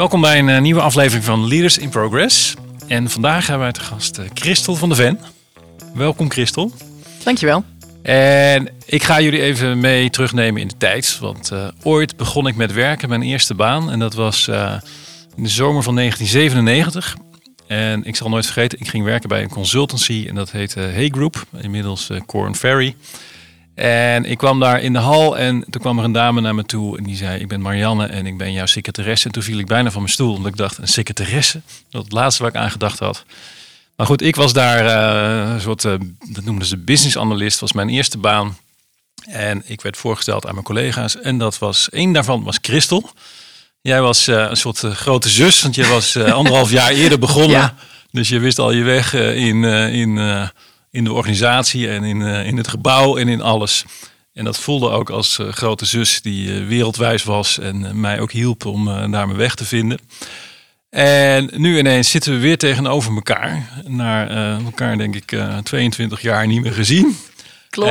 Welkom bij een eh, nieuwe aflevering van Leaders in Progress. En vandaag hebben wij te gast eh, Christel van de Ven. Welkom Christel. Dankjewel. En ik ga jullie even mee terugnemen in de tijd. Want eh, ooit begon ik met werken, mijn eerste baan. En dat was in de zomer van 1997. En ik zal nooit vergeten, ik ging werken bij een consultancy. En dat heette Hey Group, inmiddels eh, Corn Ferry. En ik kwam daar in de hal en toen kwam er een dame naar me toe. En die zei, ik ben Marianne en ik ben jouw secretaresse. En toen viel ik bijna van mijn stoel, omdat ik dacht, een secretaresse? Dat was het laatste waar ik aan gedacht had. Maar goed, ik was daar eh, een soort, eh, dat noemden ze business analyst, was mijn eerste baan. En ik werd voorgesteld aan mijn collega's. En dat was, één daarvan was Christel. Jij was eh, een soort grote zus, want je was anderhalf jaar eerder begonnen. Ja. Dus je wist al je weg in, in, in de organisatie en in, eh, in het gebouw en in alles. En dat voelde ook als eh, grote zus die eh, wereldwijs was en mij ook hielp om naar mijn weg te vinden. En nu ineens zitten we weer tegenover elkaar. Na eh, elkaar denk ik eh 22 jaar niet meer gezien. Klopt.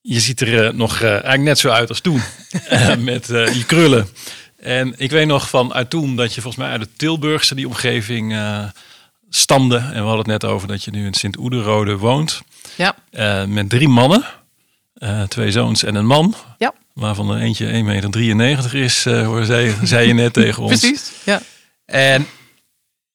Je ziet er nog eigenlijk net zo uit als toen. Met je krullen. En ik weet nog van uit toen dat je volgens mij uit de Tilburgse die omgeving stamde. En we hadden het net over dat je nu in Sint-Oederode woont. ja. Eh, met drie mannen. Eh, twee zoons en een man. Ja. Waarvan er eentje 1,93 meter is, eh, zei, zei je net tegen ons. Precies. Ja. En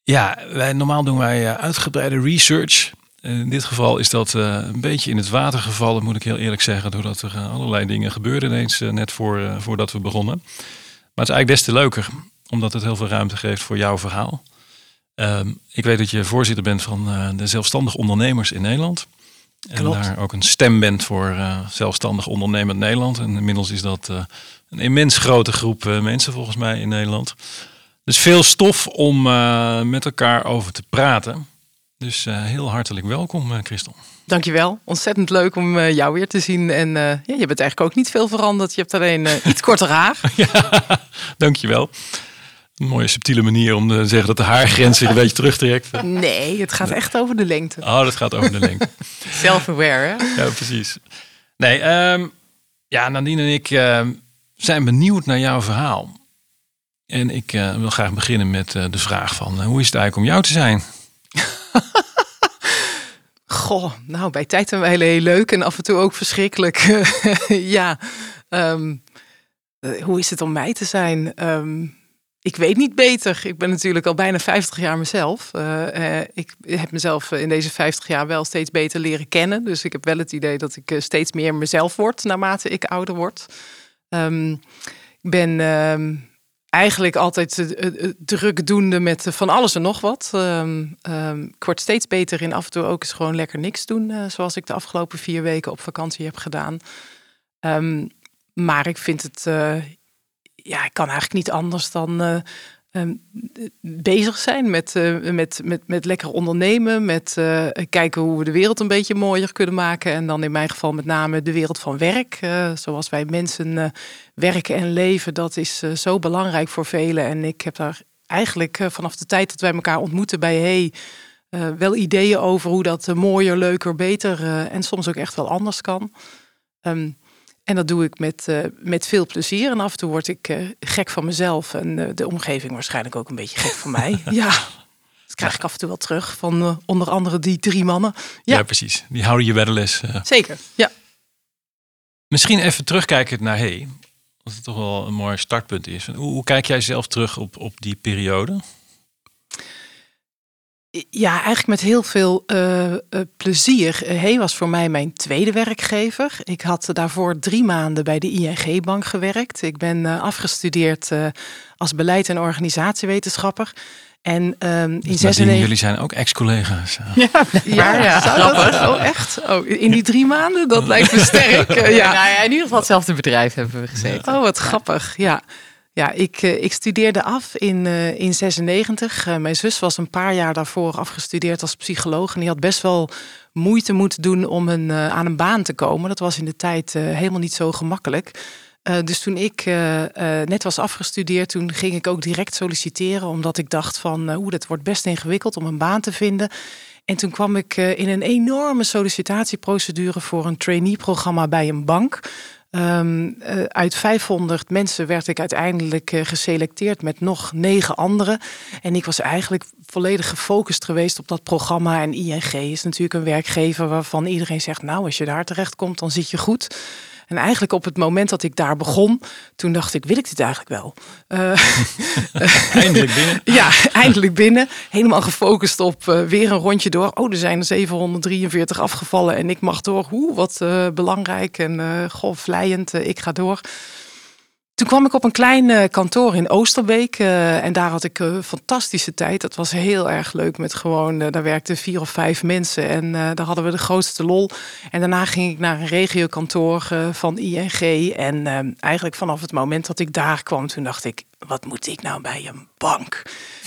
ja, wij, normaal doen wij uitgebreide research. In dit geval is dat een beetje in het water gevallen, moet ik heel eerlijk zeggen. Doordat er allerlei dingen gebeurden ineens net voor, voordat we begonnen. Maar het is eigenlijk des te leuker, omdat het heel veel ruimte geeft voor jouw verhaal. Ehm, ik weet dat je voorzitter bent van eh, de zelfstandig ondernemers in Nederland. En Klopt. daar ook een stem bent voor eh, zelfstandig ondernemend Nederland. En inmiddels is dat eh, een immens grote groep mensen volgens mij in Nederland. Dus veel stof om met elkaar over te praten. Dus heel hartelijk welkom, eh, Christel. Dankjewel. Ontzettend leuk om jou weer te zien. En ja, je bent eigenlijk ook niet veel veranderd. Je hebt alleen iets korter haar. Dankjewel. Een mooie subtiele manier om te zeggen dat de haargrens zich een beetje terugtrekt. Nee, het gaat echt over de lengte. Oh, dat gaat over de lengte. Self-aware, hè? Ja, precies. Nee, ehm, ja, Nadine en ik ehm, zijn benieuwd naar jouw verhaal. En ik eh, wil graag beginnen met eh, de vraag van, eh, hoe is het eigenlijk om jou te zijn? Goh, nou, bij tijd en wijle heel leuk en af en toe ook verschrikkelijk. ja, ehm, eh, hoe is het om mij te zijn? Ehm, ik weet niet beter. Ik ben natuurlijk al bijna 50 jaar mezelf. Eh, eh, ik heb mezelf in deze 50 jaar wel steeds beter leren kennen. Dus ik heb wel het idee dat ik eh, steeds meer mezelf word naarmate ik ouder word. Ehm, ik ben ehm, eigenlijk altijd eh, eh, eh, drukdoende met eh, van alles en nog wat. Ehm, ik word steeds beter in af en toe ook eens gewoon lekker niks doen. eh, zoals ik de afgelopen vier weken op vakantie heb gedaan. Maar ik vind het, eh, ja, ik kan eigenlijk niet anders dan eh, ehm, bezig zijn met, eh, met, met, met lekker ondernemen. Met eh, kijken hoe we de wereld een beetje mooier kunnen maken. En dan in mijn geval met name de wereld van werk. zoals wij mensen werken en leven, dat is zo belangrijk voor velen. En ik heb daar eigenlijk vanaf de tijd dat wij elkaar ontmoeten bij Hey... wel ideeën over hoe dat mooier, leuker, beter en soms ook echt wel anders kan. Ehm, en dat doe ik met, eh, met veel plezier. En af en toe word ik eh, gek van mezelf. En eh, de omgeving waarschijnlijk ook een beetje gek van mij. Ja, dat krijg ik af en toe wel terug. Van onder andere die drie mannen. Ja, Ja. precies. Die houden je bij de les. Zeker, ja. Misschien even terugkijken naar Hey. Wat het toch wel een mooi startpunt is. Hoe, hoe kijk jij zelf terug op, op die periode? Ja, eigenlijk met heel veel uh, uh, plezier. Hey was voor mij mijn tweede werkgever. Ik had daarvoor drie maanden bij de ING-bank gewerkt. Ik ben uh, afgestudeerd als beleid- en organisatiewetenschapper. En um, in 96... jullie zijn ook ex-collega's. Ja, ja, ja, zou dat? Oh, echt? Oh, in die drie maanden? Dat lijkt me sterk. ja. Nou ja, in ieder geval hetzelfde bedrijf hebben we gezeten. Oh, wat grappig. Ja. Ja, ik, ik studeerde af in, uh, in 96. Uh, mijn zus was een paar jaar daarvoor afgestudeerd als psycholoog. En die had best wel moeite moeten doen om een, aan een baan te komen. Dat was in de tijd helemaal niet zo gemakkelijk. dus toen ik net was afgestudeerd, toen ging ik ook direct solliciteren. Omdat ik dacht van, hoe dat wordt best ingewikkeld om een baan te vinden. En toen kwam ik in een enorme sollicitatieprocedure voor een trainee-programma bij een bank. Um, uh, uit 500 mensen werd ik uiteindelijk uh, geselecteerd met nog negen anderen. En ik was eigenlijk volledig gefocust geweest op dat programma. En ING is natuurlijk een werkgever waarvan iedereen zegt: Nou, als je daar terecht komt, dan zit je goed. En eigenlijk op het moment dat ik daar begon, toen dacht ik, wil ik dit eigenlijk wel? Uh, eindelijk binnen. ja, eindelijk binnen. Helemaal gefocust op uh, weer een rondje door. Oh, er zijn er 743 afgevallen en ik mag door. Hoe, wat uh, belangrijk en goh, vlijend, ik ga door. Toen kwam ik op een klein uh, kantoor in Oosterbeek uh, en daar had ik een fantastische tijd. Dat was heel erg leuk met gewoon, uh, daar werkten vier of vijf mensen en daar hadden we de grootste lol. En daarna ging ik naar een regiokantoor van ING en eigenlijk vanaf het moment dat ik daar kwam, toen dacht ik, wat moet ik nou bij een bank?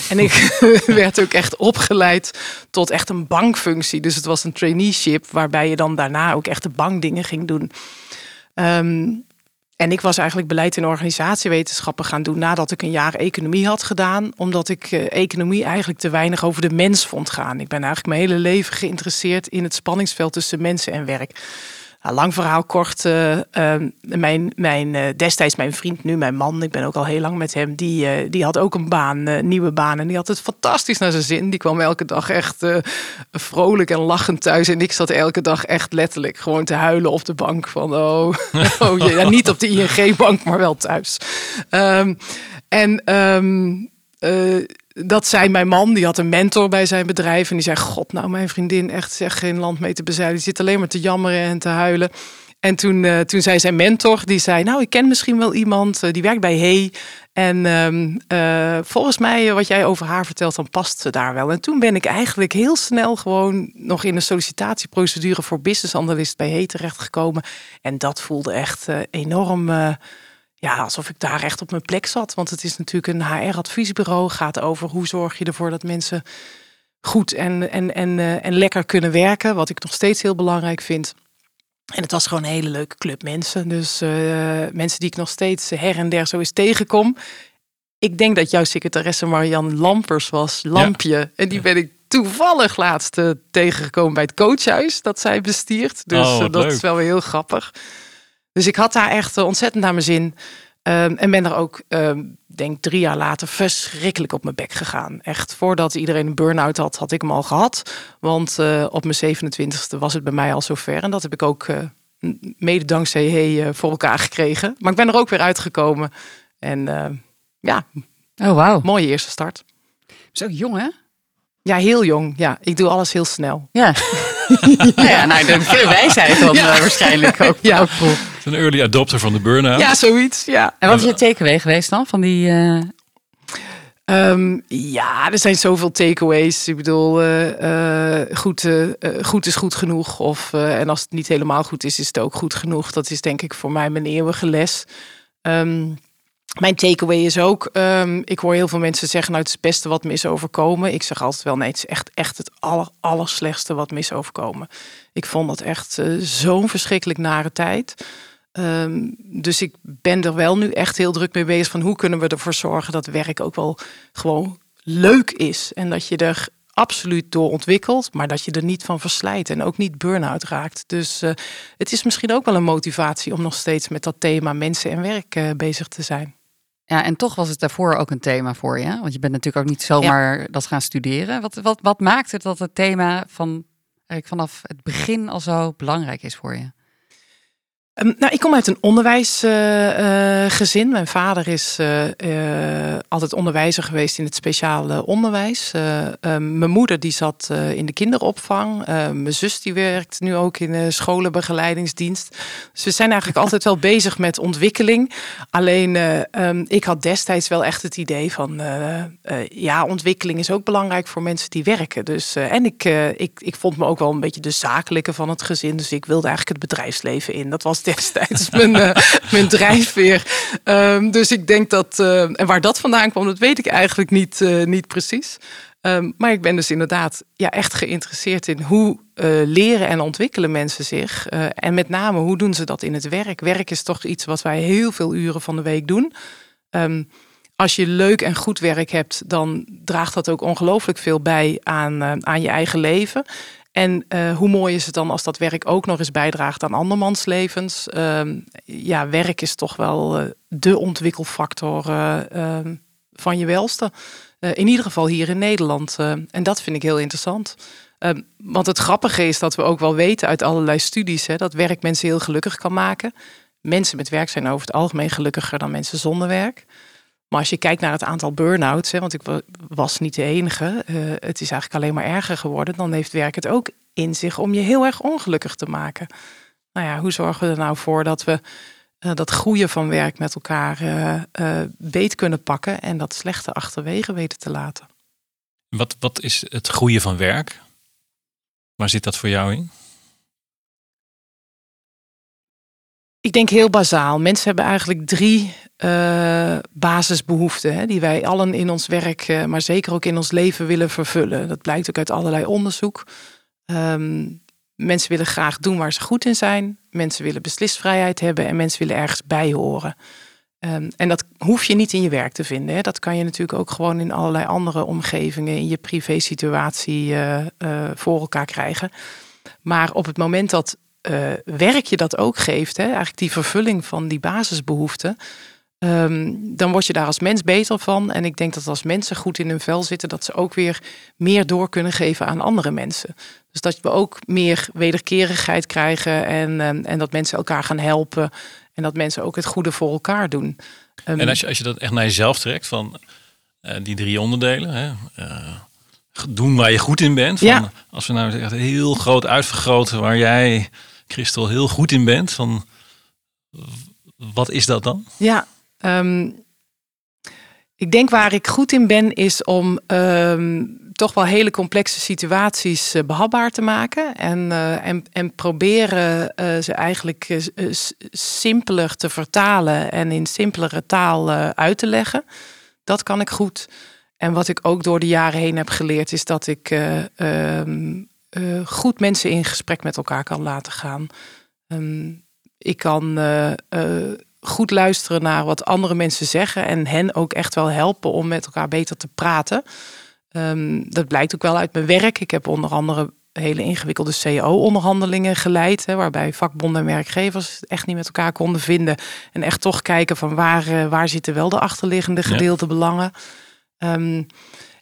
En ik werd ook echt opgeleid tot echt een bankfunctie. Dus het was een traineeship waarbij je dan daarna ook echt de bankdingen ging doen. Um, en ik was eigenlijk beleid en organisatiewetenschappen gaan doen nadat ik een jaar economie had gedaan. Omdat ik uh, economie eigenlijk te weinig over de mens vond gaan. Ik ben eigenlijk mijn hele leven geïnteresseerd in het spanningsveld tussen mensen en werk. Nou, lang verhaal kort. Uh, uh, mijn, mijn, uh, destijds mijn vriend, nu mijn man, ik ben ook al heel lang met hem, die, die had ook een baan, nieuwe baan. En die had het fantastisch naar zijn zin. Die kwam elke dag echt vrolijk en lachend thuis. En ik zat elke dag echt letterlijk gewoon te huilen op de bank. Van oh, oh niet op de ING-bank, maar wel thuis. Um, en um, dat zei mijn man, die had een mentor bij zijn bedrijf. En die zei: God, nou, mijn vriendin, echt zeg geen land mee te bezeilen. Die zit alleen maar te jammeren en te huilen. En toen, uh, toen zei zijn mentor, die zei: Nou, ik ken misschien wel iemand uh, die werkt bij Hey. En uh, volgens mij, wat jij over haar vertelt, dan past ze daar wel. En toen ben ik eigenlijk heel snel gewoon nog in een sollicitatieprocedure voor business analyst bij Hey terechtgekomen. En dat voelde echt enorm ja, alsof ik daar echt op mijn plek zat. Want het is natuurlijk een HR-adviesbureau. Gaat over hoe zorg je ervoor dat mensen goed en, en, en, uh, en lekker kunnen werken. Wat ik nog steeds heel belangrijk vind. En het was gewoon een hele leuke club mensen. Dus uh, mensen die ik nog steeds her en der zo eens tegenkom. Ik denk dat jouw secretaresse Marian Lampers was, Lampje. Ja. En die ben ik toevallig laatst uh, tegengekomen bij het coachhuis dat zij bestiert. Dus oh, dat leuk. is wel weer heel grappig. Dus ik had daar echt ontzettend naar mijn zin. Um, en ben er ook, um, denk drie jaar later, verschrikkelijk op mijn bek gegaan. Echt, voordat iedereen een burn-out had, had ik hem al gehad. Want uh, op mijn 27ste was het bij mij al zover. En dat heb ik ook uh, mede dankzij hey, uh, voor elkaar gekregen. Maar ik ben er ook weer uitgekomen. En ja, oh, wow. mooie eerste start. Zo jong, hè? Ja, heel jong. Ja, ik doe alles heel snel. Ja. nou ja, nou, de veel wijsheid dan ja. uh, waarschijnlijk ook. Ja. ook cool. Een early adopter van de burn-out. Ja, zoiets. Ja. En wat is je takeaway geweest dan van die... Uh... Um, ja, er zijn zoveel takeaways. Ik bedoel, uh, uh, goed, goed is goed genoeg. Of, en als het niet helemaal goed is, is het ook goed genoeg. Dat is denk ik voor mij mijn eeuwige les. Um, mijn takeaway is ook, um, ik hoor heel veel mensen zeggen, nou het is het beste wat me is overkomen. Ik zeg altijd wel, nee, het is echt, echt het aller, aller slechtste wat me is overkomen. Ik vond dat echt uh, zo'n verschrikkelijk nare tijd. Um, dus ik ben er wel nu echt heel druk mee bezig van hoe kunnen we ervoor zorgen dat werk ook wel gewoon leuk is. En dat je er absoluut door ontwikkelt, maar dat je er niet van verslijt en ook niet burn-out raakt. Dus uh, het is misschien ook wel een motivatie om nog steeds met dat thema mensen en werk uh, bezig te zijn. Ja, en toch was het daarvoor ook een thema voor je. Want je bent natuurlijk ook niet zomaar ja. dat gaan studeren. Wat, wat, wat maakt het dat het thema van, vanaf het begin al zo belangrijk is voor je? Ehm, nou, ik kom uit een onderwijsgezin. Mijn vader is uh, altijd onderwijzer geweest in het speciale onderwijs. Ehm, mijn moeder die zat in de kinderopvang. mijn zus die werkt nu ook in de scholenbegeleidingsdienst. Dus we zijn eigenlijk altijd wel bezig met ontwikkeling. Alleen um, ik had destijds wel echt het idee van... ja, ontwikkeling is ook belangrijk voor mensen die werken. Dus, en ik, ik, ik vond me ook wel een beetje de zakelijke van het gezin. Dus ik wilde eigenlijk het bedrijfsleven in. Dat was destijds mijn, uh, mijn drijfveer. Um, dus ik denk dat, uh, en waar dat vandaan kwam, dat weet ik eigenlijk niet, uh, niet precies. Um, maar ik ben dus inderdaad ja, echt geïnteresseerd in hoe leren en ontwikkelen mensen zich. en met name, hoe doen ze dat in het werk? Werk is toch iets wat wij heel veel uren van de week doen. Um, als je leuk en goed werk hebt, dan draagt dat ook ongelooflijk veel bij aan, aan je eigen leven. En uh, hoe mooi is het dan als dat werk ook nog eens bijdraagt aan andermans levens? Uh, ja, werk is toch wel uh, de ontwikkelfactor uh, van je welste. in ieder geval hier in Nederland. en dat vind ik heel interessant. Ehm, want het grappige is dat we ook wel weten uit allerlei studies hè, dat werk mensen heel gelukkig kan maken. Mensen met werk zijn over het algemeen gelukkiger dan mensen zonder werk. Maar als je kijkt naar het aantal burn-outs, hè, want ik was niet de enige, uh, het is eigenlijk alleen maar erger geworden, dan heeft werk het ook in zich om je heel erg ongelukkig te maken. Nou ja, hoe zorgen we er nou voor dat we uh, dat groeien van werk met elkaar uh, beet kunnen pakken en dat slechte achterwege weten te laten? Wat, wat is het groeien van werk? Waar zit dat voor jou in? Ik denk heel bazaal. Mensen hebben eigenlijk drie uh, basisbehoeften hè, die wij allen in ons werk, uh, maar zeker ook in ons leven willen vervullen. Dat blijkt ook uit allerlei onderzoek. Um, mensen willen graag doen waar ze goed in zijn. Mensen willen beslisvrijheid hebben en mensen willen ergens bij horen. Um, en dat hoef je niet in je werk te vinden. Hè. Dat kan je natuurlijk ook gewoon in allerlei andere omgevingen, in je privé-situatie uh, voor elkaar krijgen. Maar op het moment dat werk je dat ook geeft, hè, eigenlijk die vervulling van die basisbehoeften, Um, dan word je daar als mens beter van. En ik denk dat als mensen goed in hun vel zitten, dat ze ook weer meer door kunnen geven aan andere mensen. Dus dat we ook meer wederkerigheid krijgen en, um, en dat mensen elkaar gaan helpen. En dat mensen ook het goede voor elkaar doen. Um, en als je, als je dat echt naar jezelf trekt, van uh, die drie onderdelen. Hè, uh, doen waar je goed in bent. Van, ja. Als we nou echt heel groot uitvergroten waar jij, Christel, heel goed in bent. Van, wat is dat dan? Ja, Um, ik denk waar ik goed in ben, is om um, toch wel hele complexe situaties uh, behapbaar te maken. En, uh, en, en proberen uh, ze eigenlijk simpeler te vertalen en in simpelere taal uit te leggen. Dat kan ik goed. En wat ik ook door de jaren heen heb geleerd, is dat ik um, goed mensen in gesprek met elkaar kan laten gaan. ik kan goed luisteren naar wat andere mensen zeggen en hen ook echt wel helpen om met elkaar beter te praten. Um, dat blijkt ook wel uit mijn werk. Ik heb onder andere hele ingewikkelde CO-onderhandelingen geleid, hè, waarbij vakbonden en werkgevers het echt niet met elkaar konden vinden en echt toch kijken van waar, waar zitten wel de achterliggende gedeelde ja. belangen. Um,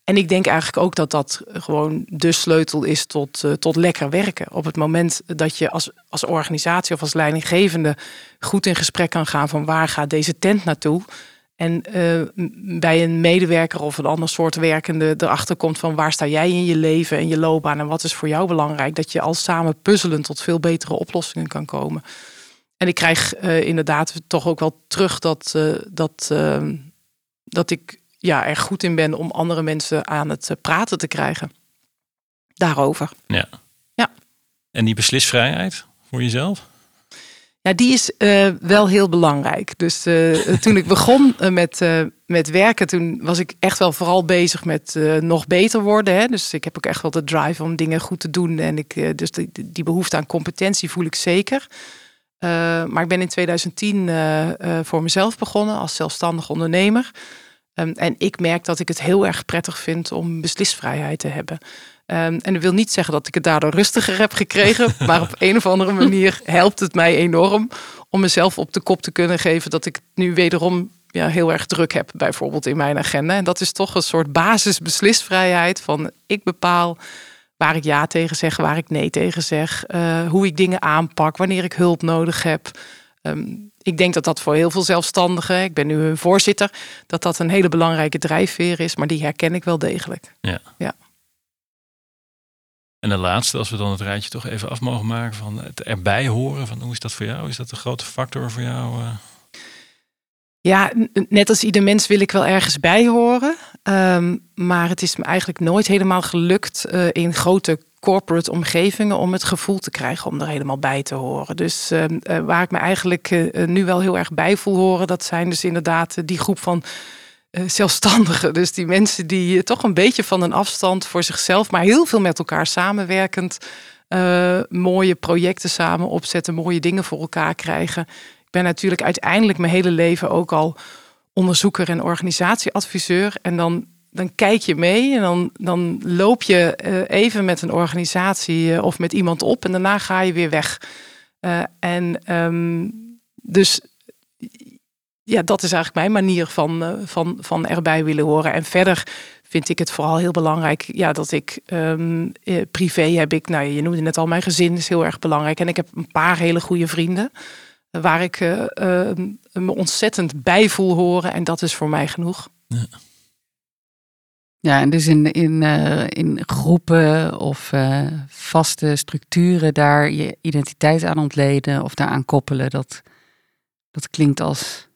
en ik denk eigenlijk ook dat dat gewoon de sleutel is tot, uh, tot lekker werken. Op het moment dat je als, als organisatie of als leidinggevende goed in gesprek kan gaan van waar gaat deze tent naartoe. En uh, bij een medewerker of een ander soort werkende erachter komt van waar sta jij in je leven en je loopbaan en wat is voor jou belangrijk. Dat je al samen puzzelen tot veel betere oplossingen kan komen. En ik krijg uh, inderdaad toch ook wel terug dat, dat, dat ik ja, er goed in ben om andere mensen aan het eh, praten te krijgen. Daarover. Ja. ja. En die beslisvrijheid voor jezelf? Ja, die is uh, wel heel belangrijk. Dus uh, toen ik begon met, uh, met werken, toen was ik echt wel vooral bezig met nog beter worden. Hè. Dus ik heb ook echt wel de drive om dingen goed te doen. En ik, dus die, die behoefte aan competentie voel ik zeker. maar ik ben in 2010 voor mezelf begonnen als zelfstandig ondernemer. Um, en ik merk dat ik het heel erg prettig vind om beslisvrijheid te hebben. Um, en dat wil niet zeggen dat ik het daardoor rustiger heb gekregen. maar op een of andere manier helpt het mij enorm om mezelf op de kop te kunnen geven dat ik nu wederom ja, heel erg druk heb, bijvoorbeeld in mijn agenda. En dat is toch een soort basisbeslisvrijheid van ik bepaal waar ik ja tegen zeg, waar ik nee tegen zeg, uh, hoe ik dingen aanpak, wanneer ik hulp nodig heb. Ehm, ik denk dat dat voor heel veel zelfstandigen, ik ben nu hun voorzitter, dat dat een hele belangrijke drijfveer is, maar die herken ik wel degelijk. Ja. ja. En de laatste, als we dan het rijtje toch even af mogen maken van het erbij horen, van hoe is dat voor jou? Is dat een grote factor voor jou? Uh... Ja, net als ieder mens wil ik wel ergens bij horen. Ehm, maar het is me eigenlijk nooit helemaal gelukt uh, in grote corporate omgevingen om het gevoel te krijgen om er helemaal bij te horen. Dus uh, waar ik me eigenlijk uh, nu wel heel erg bij voel horen, dat zijn dus inderdaad die groep van zelfstandigen. Dus die mensen die toch een beetje van een afstand voor zichzelf, maar heel veel met elkaar samenwerkend, mooie projecten samen opzetten, mooie dingen voor elkaar krijgen. Ik ben natuurlijk uiteindelijk mijn hele leven ook al onderzoeker en organisatieadviseur. En dan, dan kijk je mee en dan, dan loop je uh, even met een organisatie uh, of met iemand op en daarna ga je weer weg. Uh, en um, dus ja, dat is eigenlijk mijn manier van, van, van erbij willen horen. En verder vind ik het vooral heel belangrijk ja, dat ik um, privé heb ik, nou je noemde net al, mijn gezin is heel erg belangrijk. En ik heb een paar hele goede vrienden waar ik uh, me ontzettend bij voel horen. En dat is voor mij genoeg. Ja, ja en dus in, in, uh, in groepen of vaste structuren daar je identiteit aan ontleden of daaraan koppelen, dat, dat klinkt als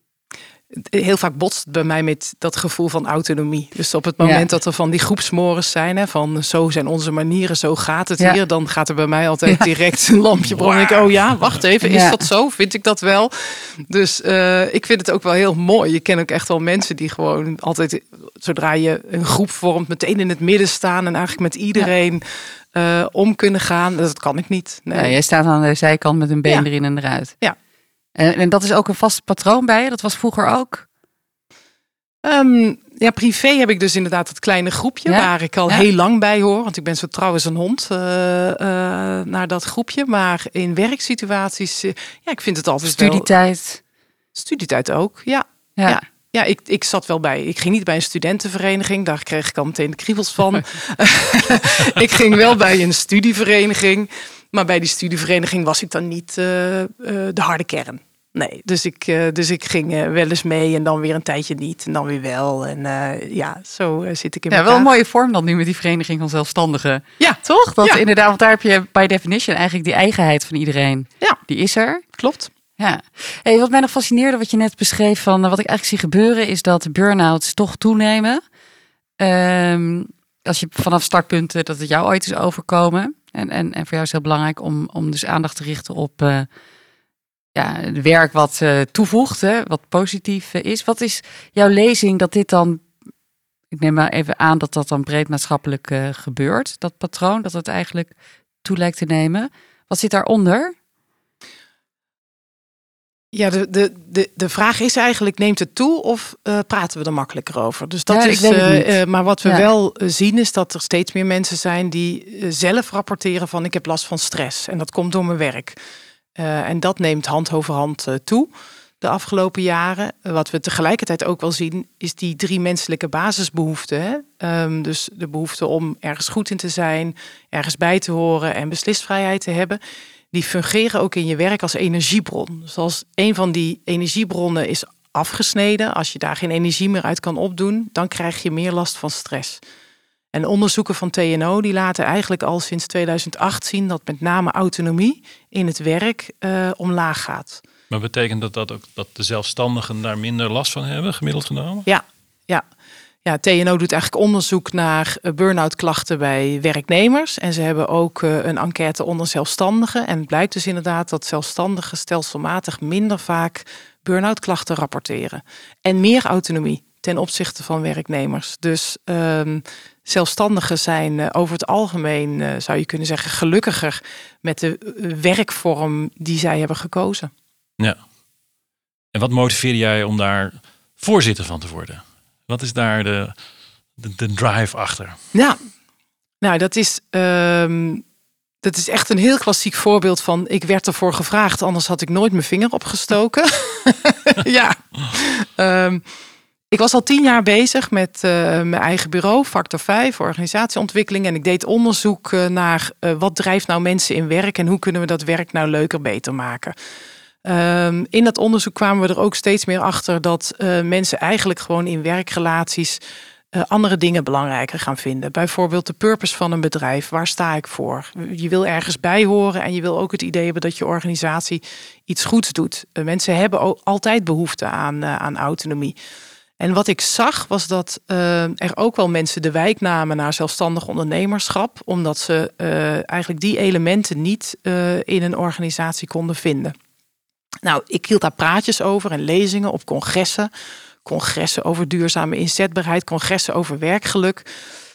heel vaak botst bij mij met dat gevoel van autonomie. Dus op het moment ja. dat er van die groepsmores zijn, hè, van zo zijn onze manieren, zo gaat het ja. hier, dan gaat er bij mij altijd ja. direct een lampje branden. Ik, oh ja, wacht even, is dat zo? Vind ik dat wel? Dus uh, ik vind het ook wel heel mooi. Je ken ook echt wel mensen die gewoon altijd, zodra je een groep vormt, meteen in het midden staan en eigenlijk met iedereen uh, om kunnen gaan. Dat kan ik niet. Nee. jij staat aan de zijkant met een been erin en eruit. Ja. En, en, dat is ook een vast patroon bij je? Dat was vroeger ook? Um, ja, privé heb ik dus inderdaad het kleine groepje ja? waar ik al ja. heel lang bij hoor. Want ik ben zo trouw als een hond uh, uh, naar dat groepje. Maar in werksituaties, uh, ja, ik vind het altijd Studietijd? Wel... Studietijd ook, ja. ja. ja. Ja, ik, ik zat wel bij. Ik ging niet bij een studentenvereniging. Daar kreeg ik al meteen de kriebels van. ik ging wel bij een studievereniging. Maar bij die studievereniging was ik dan niet uh, uh, de harde kern. Nee, dus ik, uh, dus ik ging wel eens mee en dan weer een tijdje niet en dan weer wel. En ja, zo zit ik in Ja, wel een mooie vorm dan nu met die vereniging van zelfstandigen. Ja. Toch? Dat ja. inderdaad, want daar heb je by definition eigenlijk die eigenheid van iedereen. Ja. Die is er. Klopt. Ja. Hey, wat mij nog fascineerde, wat je net beschreef van wat ik eigenlijk zie gebeuren, is dat burn-outs toch toenemen. Um, als je vanaf startpunten dat het jou ooit is overkomen. En, en, en voor jou is het heel belangrijk om, om dus aandacht te richten op uh, ja, het werk wat uh, toevoegt, hè, wat positief uh, is. Wat is jouw lezing dat dit dan, ik neem maar even aan dat dat dan breed maatschappelijk gebeurt, dat patroon, dat het eigenlijk toe lijkt te nemen. Wat zit daaronder? Ja, de, de, de, de vraag is eigenlijk, neemt het toe of uh, praten we er makkelijker over? Dus dat ja, is, uh, uh, maar wat we ja. wel zien is dat er steeds meer mensen zijn die zelf rapporteren van ik heb last van stress. En dat komt door mijn werk. en dat neemt hand over hand toe de afgelopen jaren. Wat we tegelijkertijd ook wel zien, is die drie menselijke basisbehoeften. Hè? Um, dus de behoefte om ergens goed in te zijn, ergens bij te horen en beslisvrijheid te hebben die fungeren ook in je werk als energiebron. Dus als een van die energiebronnen is afgesneden, als je daar geen energie meer uit kan opdoen, dan krijg je meer last van stress. En onderzoeken van TNO die laten eigenlijk al sinds 2008 zien dat met name autonomie in het werk uh, omlaag gaat. Maar betekent dat dat ook dat de zelfstandigen daar minder last van hebben, gemiddeld genomen? Ja, ja. Ja, TNO doet eigenlijk onderzoek naar burn-out klachten bij werknemers. En ze hebben ook een enquête onder zelfstandigen. En het blijkt dus inderdaad dat zelfstandigen stelselmatig minder vaak burn-out klachten rapporteren. En meer autonomie ten opzichte van werknemers. Dus um, zelfstandigen zijn over het algemeen, zou je kunnen zeggen, gelukkiger met de werkvorm die zij hebben gekozen. Ja. En wat motiveerde jij om daar voorzitter van te worden? Wat is daar de, de, drive achter? Ja, nou dat is, um, dat is echt een heel klassiek voorbeeld van ik werd ervoor gevraagd, anders had ik nooit mijn vinger opgestoken. ja. Um, ik was al tien jaar bezig met uh, mijn eigen bureau, Factor 5, organisatieontwikkeling. En ik deed onderzoek uh, naar uh, wat drijft nou mensen in werk en hoe kunnen we dat werk nou leuker, beter maken. Ehm, in dat onderzoek kwamen we er ook steeds meer achter dat uh, mensen eigenlijk gewoon in werkrelaties uh, andere dingen belangrijker gaan vinden. Bijvoorbeeld de purpose van een bedrijf. Waar sta ik voor? Je wil ergens bij horen en je wil ook het idee hebben dat je organisatie iets goeds doet. Uh, mensen hebben altijd behoefte aan, aan autonomie. En wat ik zag was dat er ook wel mensen de wijk namen naar zelfstandig ondernemerschap, omdat ze eigenlijk die elementen niet in een organisatie konden vinden. Nou, ik hield daar praatjes over en lezingen op congressen. Congressen over duurzame inzetbaarheid, congressen over werkgeluk.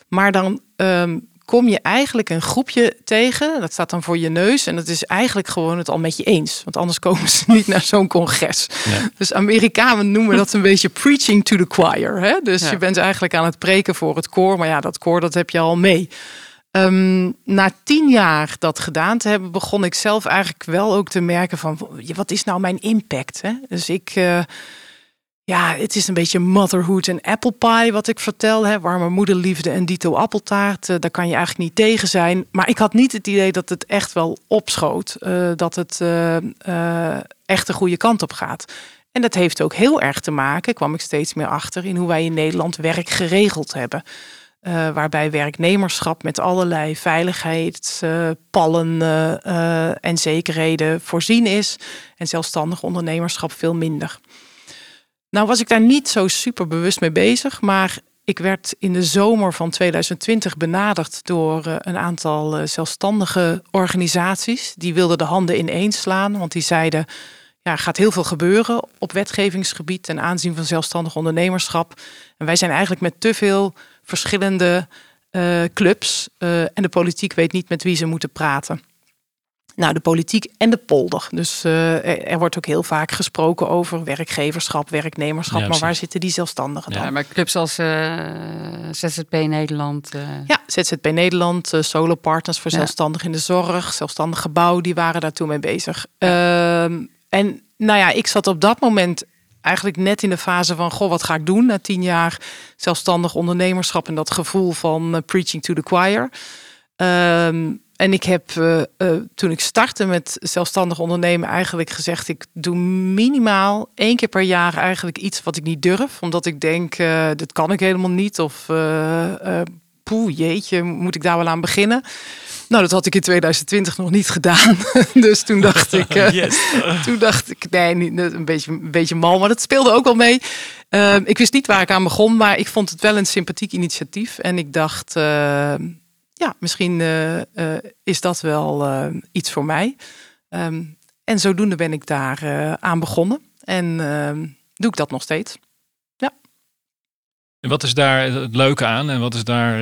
Maar dan um, kom je eigenlijk een groepje tegen. Dat staat dan voor je neus. En dat is eigenlijk gewoon het al met je eens. Want anders komen ze niet naar zo'n congres. Ja. Dus Amerikanen noemen dat een beetje preaching to the choir. Hè? Dus ja. je bent eigenlijk aan het preken voor het koor. Maar ja, dat koor dat heb je al mee. Um, na tien jaar dat gedaan te hebben, begon ik zelf eigenlijk wel ook te merken van wat is nou mijn impact? Hè? Dus ik, uh, ja, het is een beetje motherhood en apple pie wat ik vertel. Hè? Warme moederliefde en dito appeltaart, uh, daar kan je eigenlijk niet tegen zijn. Maar ik had niet het idee dat het echt wel opschoot, uh, dat het echt de goede kant op gaat. En dat heeft ook heel erg te maken, kwam ik steeds meer achter, in hoe wij in Nederland werk geregeld hebben. Uh, waarbij werknemerschap met allerlei veiligheidspallen uh, en zekerheden voorzien is. En zelfstandig ondernemerschap veel minder. Nou was ik daar niet zo super bewust mee bezig. Maar ik werd in de zomer van 2020 benaderd door een aantal zelfstandige organisaties. Die wilden de handen ineens slaan. Want die zeiden, ja, er gaat heel veel gebeuren op wetgevingsgebied ten aanzien van zelfstandig ondernemerschap. En wij zijn eigenlijk met te veel verschillende uh, clubs. Uh, en de politiek weet niet met wie ze moeten praten. Nou, de politiek en de polder. Dus uh, er, er, wordt ook heel vaak gesproken over werkgeverschap, werknemerschap. Ja, maar waar zitten die zelfstandigen dan? Ja, maar clubs als ZZP Nederland. Ja, ZZP Nederland, Solo Partners voor ja. zelfstandig in de zorg, zelfstandig gebouw, die waren daartoe mee bezig. Ehm, en nou ja, ik zat op dat moment eigenlijk net in de fase van, goh, wat ga ik doen na tien jaar zelfstandig ondernemerschap en dat gevoel van uh, preaching to the choir. Um, en ik heb uh, uh, toen ik startte met zelfstandig ondernemen eigenlijk gezegd, ik doe minimaal één keer per jaar eigenlijk iets wat ik niet durf, omdat ik denk, dit kan ik helemaal niet of poeh, jeetje, moet ik daar wel aan beginnen? Nou, dat had ik in 2020 nog niet gedaan. dus toen dacht ik, uh, toen dacht ik, nee, een, beetje, een beetje mal, maar dat speelde ook wel mee. Uh, ik wist niet waar ik aan begon, maar ik vond het wel een sympathiek initiatief. En ik dacht, uh, ja, misschien eh, is dat wel iets voor mij. Um, en zodoende ben ik daar aan begonnen. En ehm, doe ik dat nog steeds. Ja. En wat is daar het leuke aan en wat is daar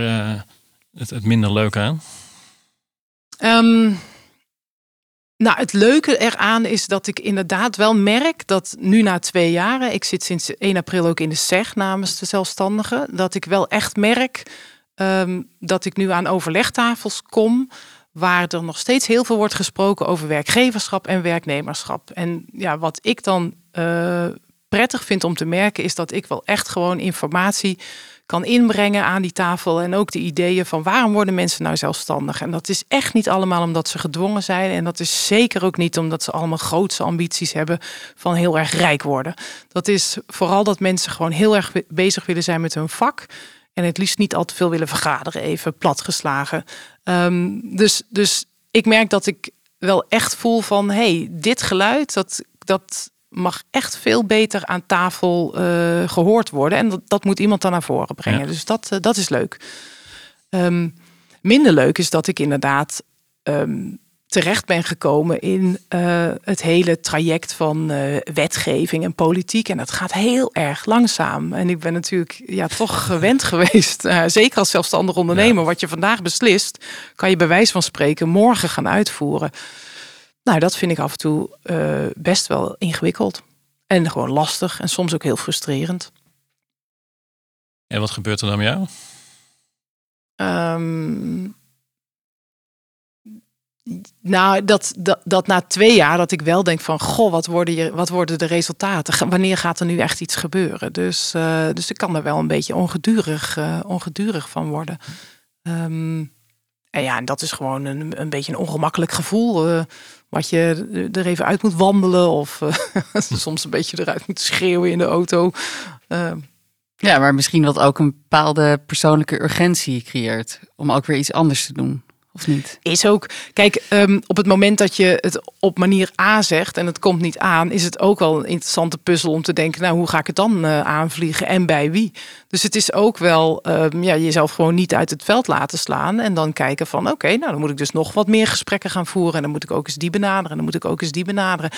het, het minder leuke aan? Um, nou, het leuke eraan is dat ik inderdaad wel merk dat nu na twee jaren, ik zit sinds 1 april ook in de SEG namens de zelfstandigen, dat ik wel echt merk um, dat ik nu aan overlegtafels kom waar er nog steeds heel veel wordt gesproken over werkgeverschap en werknemerschap. En ja, wat ik dan uh, prettig vind om te merken is dat ik wel echt gewoon informatie kan inbrengen aan die tafel. En ook de ideeën van waarom worden mensen nou zelfstandig. En dat is echt niet allemaal omdat ze gedwongen zijn. En dat is zeker ook niet omdat ze allemaal grootse ambities hebben van heel erg rijk worden. Dat is vooral dat mensen gewoon heel erg bezig willen zijn met hun vak. En het liefst niet al te veel willen vergaderen, even platgeslagen. Um, dus, dus ik merk dat ik wel echt voel van hey, dit geluid, dat, dat mag echt veel beter aan tafel uh, gehoord worden. En dat, dat, moet iemand dan naar voren brengen. Ja. Dus dat, uh, dat is leuk. Um, minder leuk is dat ik inderdaad um, terecht ben gekomen in uh, het hele traject van wetgeving en politiek. En dat gaat heel erg langzaam. En ik ben natuurlijk ja, toch gewend geweest, zeker als zelfstandig ondernemer, ja. wat je vandaag beslist, kan je bij wijze van spreken morgen gaan uitvoeren. Nou, dat vind ik af en toe uh, best wel ingewikkeld. En gewoon lastig en soms ook heel frustrerend. En wat gebeurt er dan met jou? Um, nou, dat, dat, dat na twee jaar dat ik wel denk van... goh, wat worden, je, wat worden de resultaten? Wanneer gaat er nu echt iets gebeuren? Dus, uh, dus ik kan er wel een beetje ongedurig, uh, ongedurig van worden. Um, En ja, en dat is gewoon een, een beetje een ongemakkelijk gevoel. Uh, wat je er even uit moet wandelen. Of uh, soms een beetje eruit moet schreeuwen in de auto. Uh, ja, maar misschien wat ook een bepaalde persoonlijke urgentie creëert. Om ook weer iets anders te doen. Of niet? Is ook. Kijk, um, op het moment dat je het op manier A zegt en het komt niet aan, is het ook wel een interessante puzzel om te denken, nou, hoe ga ik het dan uh, aanvliegen en bij wie? Dus het is ook wel um, ja, jezelf gewoon niet uit het veld laten slaan en dan kijken van, oké, nou, dan moet ik dus nog wat meer gesprekken gaan voeren en dan moet ik ook eens die benaderen en dan moet ik ook eens die benaderen.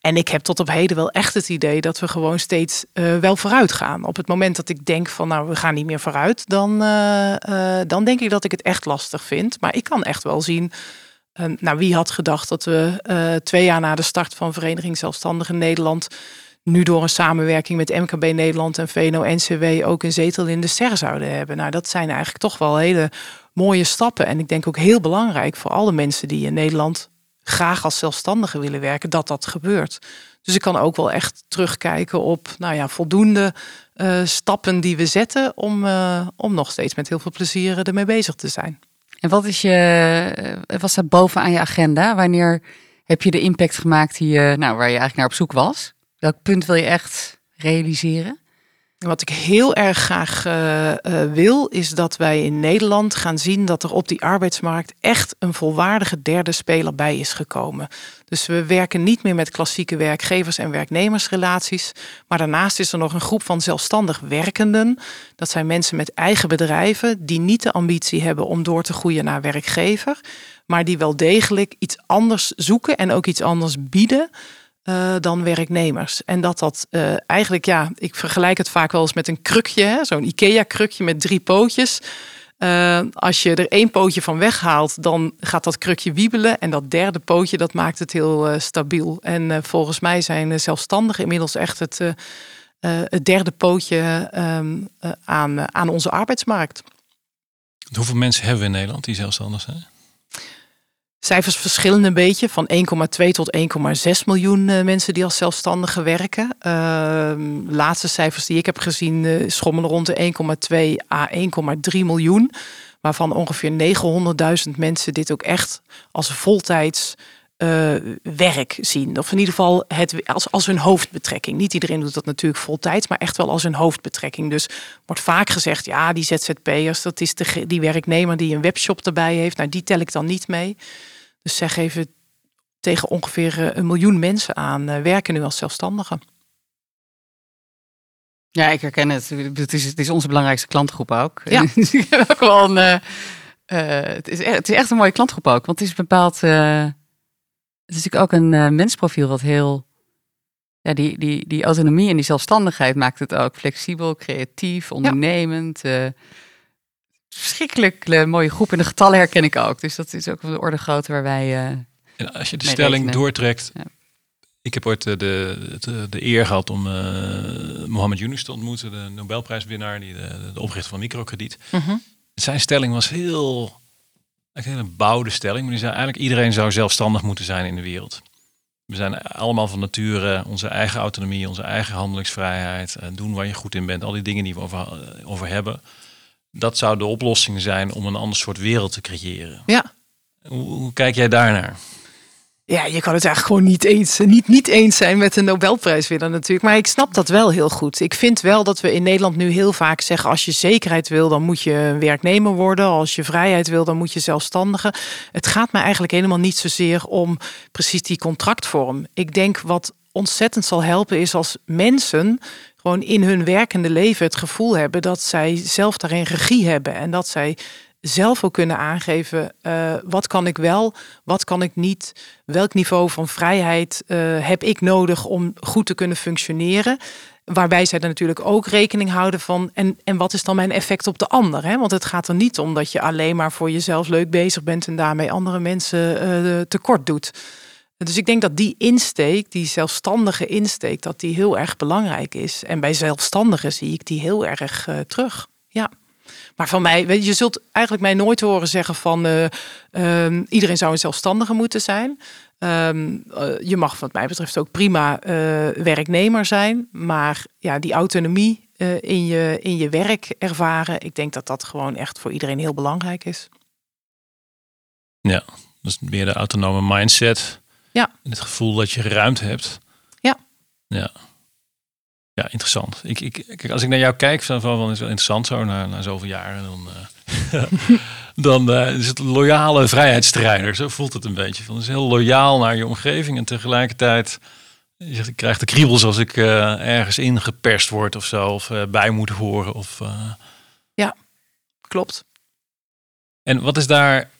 En ik heb tot op heden wel echt het idee dat we gewoon steeds uh, wel vooruit gaan. Op het moment dat ik denk van, nou, we gaan niet meer vooruit, dan, uh, dan denk ik dat ik het echt lastig vind. Maar ik kan echt wel zien. Uh, nou, wie had gedacht dat we uh, twee jaar na de start van Vereniging Zelfstandigen Nederland. nu door een samenwerking met MKB Nederland en VNO-NCW ook een zetel in de SER zouden hebben? Nou, dat zijn eigenlijk toch wel hele mooie stappen. En ik denk ook heel belangrijk voor alle mensen die in Nederland graag als zelfstandigen willen werken, dat dat gebeurt. Dus ik kan ook wel echt terugkijken op nou ja, voldoende uh, stappen die we zetten om, uh, om nog steeds met heel veel plezier ermee bezig te zijn. En wat is je, eh, was dat bovenaan je agenda? Wanneer heb je de impact gemaakt die je, nou, waar je eigenlijk naar op zoek was? Welk punt wil je echt realiseren? Wat ik heel erg graag uh, uh, wil, is dat wij in Nederland gaan zien dat er op die arbeidsmarkt echt een volwaardige derde speler bij is gekomen. Dus we werken niet meer met klassieke werkgevers- en werknemersrelaties. Maar daarnaast is er nog een groep van zelfstandig werkenden. Dat zijn mensen met eigen bedrijven die niet de ambitie hebben om door te groeien naar werkgever. Maar die wel degelijk iets anders zoeken en ook iets anders bieden. Uh, dan werknemers. En dat dat uh, eigenlijk, ja, ik vergelijk het vaak wel eens met een krukje, zo'n IKEA-krukje met drie pootjes. Uh, als je er één pootje van weghaalt, dan gaat dat krukje wiebelen. En dat derde pootje, dat maakt het heel stabiel. En volgens mij zijn zelfstandigen inmiddels echt het, het derde pootje um, aan, aan onze arbeidsmarkt. Hoeveel mensen hebben we in Nederland die zelfstandig zijn? Cijfers verschillen een beetje, van 1,2 tot 1,6 miljoen uh, mensen die als zelfstandigen werken. Uh, laatste cijfers die ik heb gezien uh, schommelen rond de 1,2 à 1,3 miljoen. Waarvan ongeveer 900.000 mensen dit ook echt als voltijds uh, werk zien. Of in ieder geval het, als, als hun hoofdbetrekking. Niet iedereen doet dat natuurlijk voltijds, maar echt wel als hun hoofdbetrekking. Dus wordt vaak gezegd, ja, die ZZP'ers, dat is de, die werknemer die een webshop erbij heeft. Nou, die tel ik dan niet mee. Dus zeg even tegen ongeveer een miljoen mensen aan uh, werken nu als zelfstandigen. Ja, ik herken het. Het is, het is onze belangrijkste klantgroep ook. Ja. ook wel een, uh, het, is echt, het is echt een mooie klantgroep ook. Want het is bepaald het is natuurlijk ook een uh, mensprofiel wat heel. Ja, die, die, die autonomie en die zelfstandigheid maakt het ook flexibel, creatief, ondernemend. Ja. Uh, verschrikkelijk uh, mooie groep. En de getallen herken ik ook. Dus dat is ook de orde grootte waar wij. en als je de stelling rekenen. doortrekt. Ja. Ik heb ooit de, de, de eer gehad om Mohammed Yunus te ontmoeten, de Nobelprijswinnaar, die de, de oprichter van microkrediet. Mm -hmm. Zijn stelling was heel een hele bouwde stelling, maar die zei eigenlijk iedereen zou zelfstandig moeten zijn in de wereld. We zijn allemaal van nature onze eigen autonomie, onze eigen handelingsvrijheid, doen waar je goed in bent, al die dingen die we over, over hebben. Dat zou de oplossing zijn om een ander soort wereld te creëren. Ja. Hoe, hoe kijk jij daarnaar? Ja, je kan het eigenlijk gewoon niet eens, niet, niet eens zijn met de Nobelprijswinnaar natuurlijk. Maar ik snap dat wel heel goed. Ik vind wel dat we in Nederland nu heel vaak zeggen... als je zekerheid wil, dan moet je een werknemer worden. Als je vrijheid wil, dan moet je zelfstandige. Het gaat me eigenlijk helemaal niet zozeer om precies die contractvorm. Ik denk wat ontzettend zal helpen is als mensen gewoon in hun werkende leven het gevoel hebben dat zij zelf daarin regie hebben en dat zij zelf ook kunnen aangeven uh, wat kan ik wel, wat kan ik niet, welk niveau van vrijheid uh, heb ik nodig om goed te kunnen functioneren. Waarbij zij er natuurlijk ook rekening houden van en, en wat is dan mijn effect op de ander. Hè? Want het gaat er niet om dat je alleen maar voor jezelf leuk bezig bent en daarmee andere mensen uh, tekort doet. Dus ik denk dat die insteek, die zelfstandige insteek, dat die heel erg belangrijk is. En bij zelfstandigen zie ik die heel erg terug. Ja. Maar van mij, weet je, je zult eigenlijk mij nooit horen zeggen van uh, uh, iedereen zou een zelfstandige moeten zijn. Um, uh, je mag wat mij betreft ook prima werknemer zijn. Maar ja, die autonomie in, je, in je werk ervaren, ik denk dat dat gewoon echt voor iedereen heel belangrijk is. Ja, dus meer de autonome mindset. Ja. Het gevoel dat je ruimte hebt. Ja. Ja. Ja, interessant. Ik, ik, kijk, als ik naar jou kijk, van, van, is het wel interessant zo, na, na zoveel jaren, dan, eh, dan eh, is het loyale vrijheidsstrijder. Zo voelt het een beetje. Van, is heel loyaal naar je omgeving en tegelijkertijd, je zegt, ik krijg de kriebels als ik eh, ergens ingeperst word of zo, of bij moet horen. Of, eh, Klopt. En wat is daar,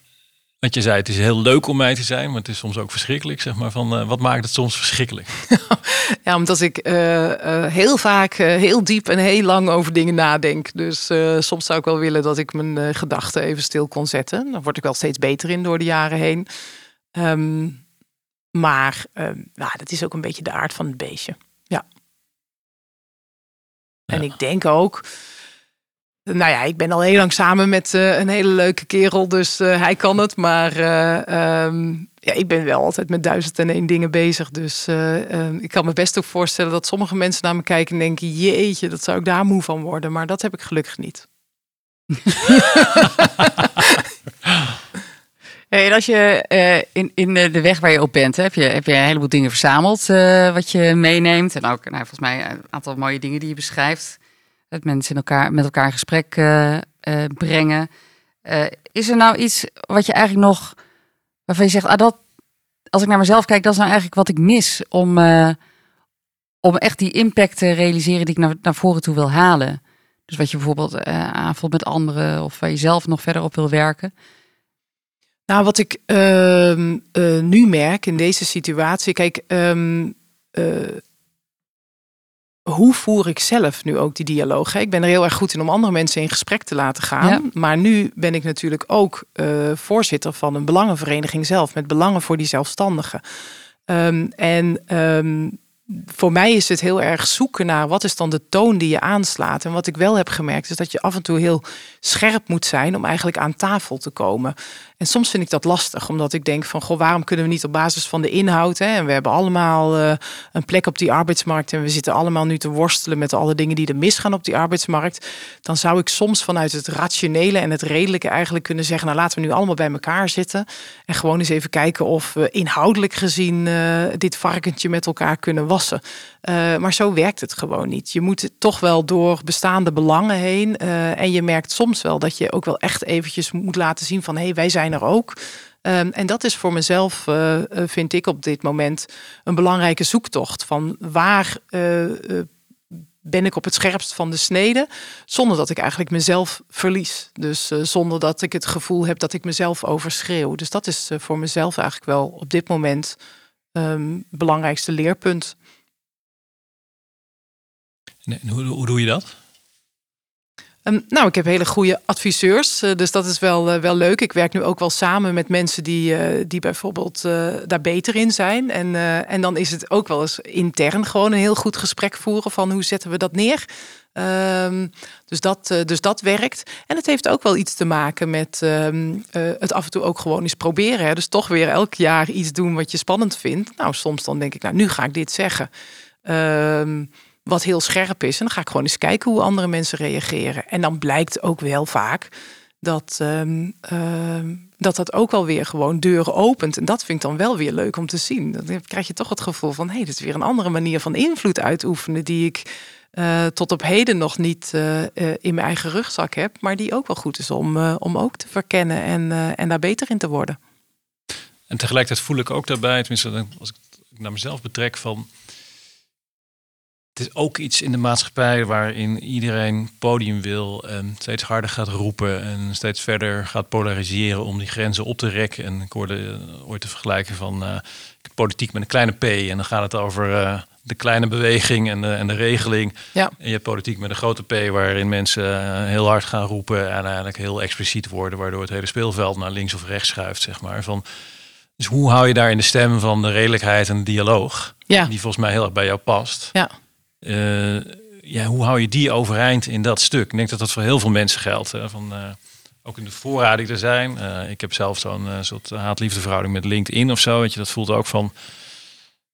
want je zei het is heel leuk om mij te zijn, maar het is soms ook verschrikkelijk, zeg maar. Van, eh, wat maakt het soms verschrikkelijk? Ja, omdat ik eh, eh, heel vaak heel diep en heel lang over dingen nadenk. Dus soms zou ik wel willen dat ik mijn gedachten even stil kon zetten. Daar word ik wel steeds beter in door de jaren heen. Ehm, maar ehm, nou, dat is ook een beetje de aard van het beestje. Ja. En ik denk ook. Nou ja, ik ben al heel lang samen met eh, een hele leuke kerel, dus eh, hij kan het. Maar eh, ehm, ja, ik ben wel altijd met duizend en één dingen bezig. Dus eh, ehm, ik kan me best ook voorstellen dat sommige mensen naar me kijken en denken: jeetje, dat zou ik daar moe van worden. Maar dat heb ik gelukkig niet. En als je in, in de weg waar je op bent, heb, je, heb je een heleboel dingen verzameld wat je meeneemt. En ook nou, volgens mij een aantal mooie dingen die je beschrijft. Dat mensen in elkaar, met elkaar in gesprek eh, eh, brengen. Eh, is er nou iets wat je eigenlijk nog, waarvan je zegt, ah, dat, als ik naar mezelf kijk, dat is nou eigenlijk wat ik mis om, om echt die impact te realiseren die ik naar, naar voren toe wil halen. Dus wat je bijvoorbeeld aanvoelt met anderen of waar je zelf nog verder op wil werken. Nou, wat ik ehm, eh, nu merk in deze situatie, kijk, ehm, eh, hoe voer ik zelf nu ook die dialoog? Ik ben er heel erg goed in om andere mensen in gesprek te laten gaan. Ja. Maar nu ben ik natuurlijk ook eh, voorzitter van een belangenvereniging zelf, met belangen voor die zelfstandigen. Ehm, en ehm, voor mij is het heel erg zoeken naar wat is dan de toon die je aanslaat. En wat ik wel heb gemerkt is dat je af en toe heel scherp moet zijn om eigenlijk aan tafel te komen. En soms vind ik dat lastig, omdat ik denk van, goh, waarom kunnen we niet op basis van de inhoud, hè, en we hebben allemaal eh, een plek op die arbeidsmarkt en we zitten allemaal nu te worstelen met alle dingen die er misgaan op die arbeidsmarkt, dan zou ik soms vanuit het rationele en het redelijke eigenlijk kunnen zeggen, nou laten we nu allemaal bij elkaar zitten en gewoon eens even kijken of we inhoudelijk gezien eh, dit varkentje met elkaar kunnen wassen. Eh, maar zo werkt het gewoon niet. Je moet het toch wel door bestaande belangen heen. eh, en je merkt soms wel dat je ook wel echt eventjes moet laten zien van hé, hey, wij zijn er ook. Ehm, en dat is voor mezelf, eh, vind ik op dit moment, een belangrijke zoektocht. Van waar ben ik op het scherpst van de snede, zonder dat ik eigenlijk mezelf verlies. Dus zonder dat ik het gevoel heb dat ik mezelf overschreeuw. Dus dat is voor mezelf eigenlijk wel op dit moment ehm belangrijkste leerpunt. Hoe, hoe doe je dat? Ehm, nou, ik heb hele goede adviseurs, eh, dus dat is wel, eh, wel leuk. Ik werk nu ook wel samen met mensen die, eh, die bijvoorbeeld daar beter in zijn. En, en dan is het ook wel eens intern gewoon een heel goed gesprek voeren van hoe zetten we dat neer. Ehm, dus, dat, dus dat werkt. En het heeft ook wel iets te maken met ehm, eh, het af en toe ook gewoon eens proberen. Hè? Dus toch weer elk jaar iets doen wat je spannend vindt. Nou, soms dan denk ik, nou, nu ga ik dit zeggen. Ehm, wat heel scherp is. En dan ga ik gewoon eens kijken hoe andere mensen reageren. En dan blijkt ook wel vaak dat ehm, ehm, dat, dat ook wel weer gewoon deuren opent. En dat vind ik dan wel weer leuk om te zien. Dan krijg je toch het gevoel van... hé, hey, dit is weer een andere manier van invloed uitoefenen... die ik eh, tot op heden nog niet eh, eh, in mijn eigen rugzak heb... maar die ook wel goed is om, om ook te verkennen en, en daar beter in te worden. En tegelijkertijd voel ik ook daarbij, tenminste als ik naar mezelf betrek, van het is ook iets in de maatschappij waarin iedereen podium wil en steeds harder gaat roepen en steeds verder gaat polariseren om die grenzen op te rekken. En ik hoorde eh, ooit te vergelijken van eh, politiek met een kleine p en dan gaat het over eh, de kleine beweging en de, en de regeling. Ja. En je hebt politiek met een grote P waarin mensen heel hard gaan roepen en eigenlijk heel expliciet worden, waardoor het hele speelveld naar links of rechts schuift, zeg maar. Van, dus hoe hou je daar in de stem van de redelijkheid en de dialoog, Ja. die volgens mij heel erg bij jou past? Ja. Eh, ja, hoe hou je die overeind in dat stuk? Ik denk dat dat voor heel veel mensen geldt. Hè? Van, eh, ook in de voorraad die er zijn. Eh, ik heb zelf zo'n soort haat-liefde verhouding met LinkedIn of zo. Weet je, dat voelt ook van.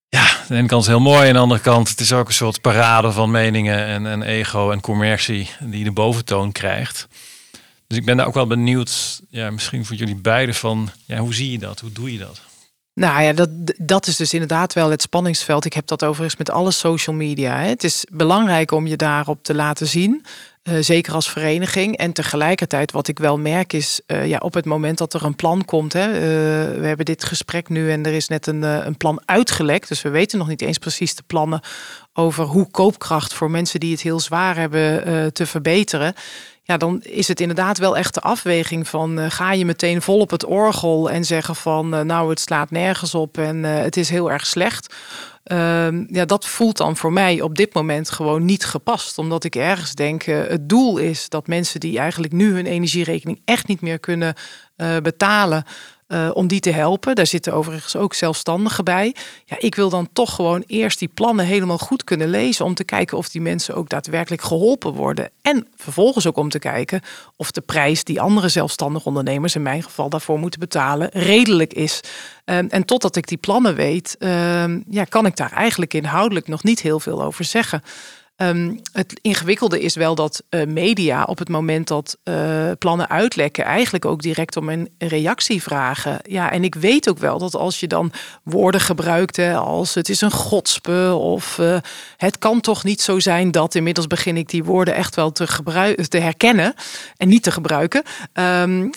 Ja, aan de ene kant is heel mooi. Aan de andere kant het is ook een soort parade van meningen en, en ego en commercie die de boventoon krijgt. Dus ik ben daar ook wel benieuwd, ja, misschien voor jullie beiden van, ja, hoe zie je dat? Hoe doe je dat? Nou ja, dat, dat is dus inderdaad wel het spanningsveld. Ik heb dat overigens met alle social media. Hè. Het is belangrijk om je daarop te laten zien. Uh, zeker als vereniging. En tegelijkertijd, wat ik wel merk, is uh, ja, op het moment dat er een plan komt. Hè, uh, we hebben dit gesprek nu en er is net een, een plan uitgelekt. Dus we weten nog niet eens precies de plannen over hoe koopkracht voor mensen die het heel zwaar hebben te verbeteren ja, dan is het inderdaad wel echt de afweging van uh, ga je meteen vol op het orgel en zeggen van uh, nou het slaat nergens op en uh, het is heel erg slecht. Ehm, ja, dat voelt dan voor mij op dit moment gewoon niet gepast. Omdat ik ergens denk, het doel is dat mensen die eigenlijk nu hun energierekening echt niet meer kunnen betalen, uh, om die te helpen. Daar zitten overigens ook zelfstandigen bij. Ja, ik wil dan toch gewoon eerst die plannen helemaal goed kunnen lezen. Om te kijken of die mensen ook daadwerkelijk geholpen worden. En vervolgens ook om te kijken of de prijs die andere zelfstandige ondernemers in mijn geval daarvoor moeten betalen redelijk is. Um, en totdat ik die plannen weet, um, ja, kan ik daar eigenlijk inhoudelijk nog niet heel veel over zeggen. Um, het ingewikkelde is wel dat uh, media op het moment dat uh, plannen uitlekken, eigenlijk ook direct om een reactie vragen. Ja, en ik weet ook wel dat als je dan woorden gebruikt, hè, als het is een godspe of uh, het kan toch niet zo zijn dat, inmiddels begin ik die woorden echt wel te, te herkennen en niet te gebruiken. Um,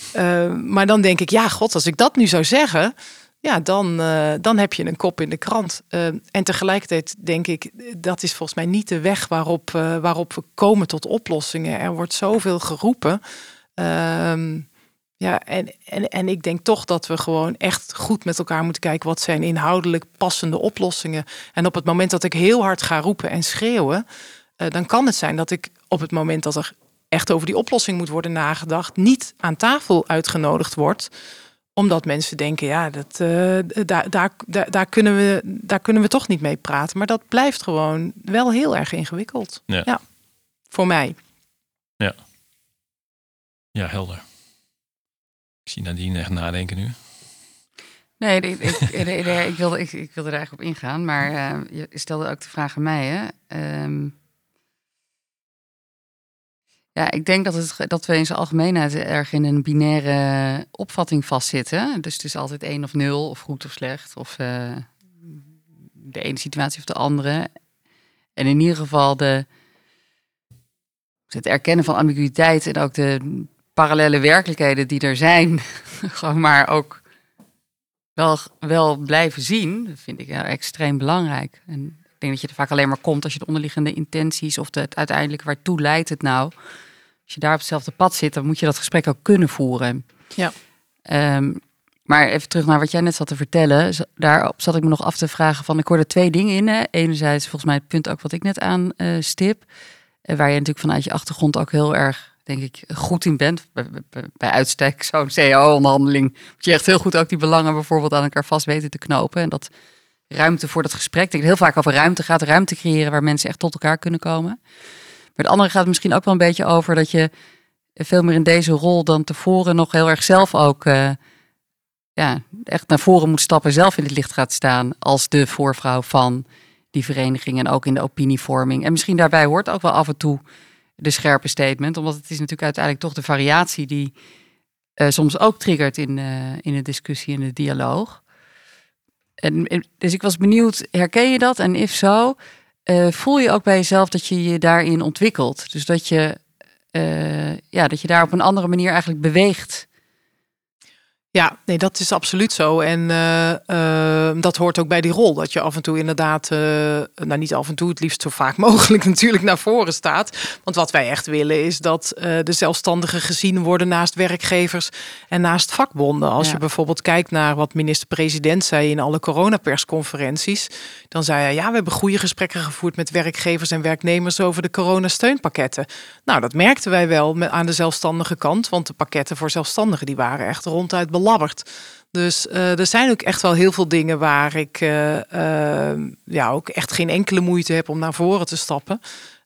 maar dan denk ik, ja, god, als ik dat nu zou zeggen ja, dan, uh, dan heb je een kop in de krant. Uh, en tegelijkertijd denk ik, dat is volgens mij niet de weg waarop, uh, waarop we komen tot oplossingen. Er wordt zoveel geroepen. Ehm, ja, en, en, en ik denk toch dat we gewoon echt goed met elkaar moeten kijken wat zijn inhoudelijk passende oplossingen. En op het moment dat ik heel hard ga roepen en schreeuwen, dan kan het zijn dat ik op het moment dat er echt over die oplossing moet worden nagedacht, niet aan tafel uitgenodigd wordt omdat mensen denken, ja, dat, uh, daar, daar, daar, daar, kunnen we, daar kunnen we toch niet mee praten. Maar dat blijft gewoon wel heel erg ingewikkeld. Ja. ja. Voor mij. Ja. Ja, helder. Ik zie Nadine echt nadenken nu. Nee, ik, ik, ik, wilde, ik, ik wilde er eigenlijk op ingaan. Maar uh, je stelde ook de vraag aan mij, hè. Um, ja, ik denk dat, het, dat we in zijn algemeenheid erg in een binaire opvatting vastzitten. Dus het is altijd één of nul, of goed of slecht, of uh, de ene situatie of de andere. En in ieder geval de, het erkennen van ambiguïteit en ook de parallele werkelijkheden die er zijn, gewoon maar ook wel, wel blijven zien, vind ik extreem belangrijk. En ik denk dat je er vaak alleen maar komt als je de onderliggende intenties of het uiteindelijk waartoe leidt het nou als je daar op hetzelfde pad zit, dan moet je dat gesprek ook kunnen voeren. Ja. Um, maar even terug naar wat jij net zat te vertellen. Daarop zat ik me nog af te vragen van, ik hoorde twee dingen in. Hè. Enerzijds volgens mij het punt ook wat ik net aan uh, stip. Uh, waar je natuurlijk vanuit je achtergrond ook heel erg, denk ik, goed in bent. Bij, bij, bij uitstek zo'n CEO-onderhandeling. Moet je echt heel goed ook die belangen bijvoorbeeld aan elkaar vast weten te knopen. En dat ruimte voor dat gesprek. Ik denk heel vaak over ruimte gaat. Ruimte creëren waar mensen echt tot elkaar kunnen komen. Het andere gaat misschien ook wel een beetje over dat je veel meer in deze rol dan tevoren nog heel erg zelf ook uh, ja, echt naar voren moet stappen, zelf in het licht gaat staan als de voorvrouw van die vereniging en ook in de opinievorming. En misschien daarbij hoort ook wel af en toe de scherpe statement, omdat het is natuurlijk uiteindelijk toch de variatie die uh, soms ook triggert in, uh, in de discussie en de dialoog. En, dus ik was benieuwd, herken je dat? En if zo, uh, voel je ook bij jezelf dat je je daarin ontwikkelt. Dus dat je, uh, ja, dat je daar op een andere manier eigenlijk beweegt. Ja, nee, dat is absoluut zo. En uh, dat hoort ook bij die rol. Dat je af en toe inderdaad, nou niet af en toe, het liefst zo vaak mogelijk natuurlijk naar voren staat. Want wat wij echt willen is dat de zelfstandigen gezien worden naast werkgevers en naast vakbonden. Als ja. je bijvoorbeeld kijkt naar wat minister-president zei in alle coronapersconferenties. Dan zei hij, ja, we hebben goede gesprekken gevoerd met werkgevers en werknemers over de coronasteunpakketten. Nou, dat merkten wij wel aan de zelfstandige kant. Want de pakketten voor zelfstandigen die waren echt ronduit belabberd. Dus uh, er zijn ook echt wel heel veel dingen waar ik uh, uh, ja, ook echt geen enkele moeite heb om naar voren te stappen.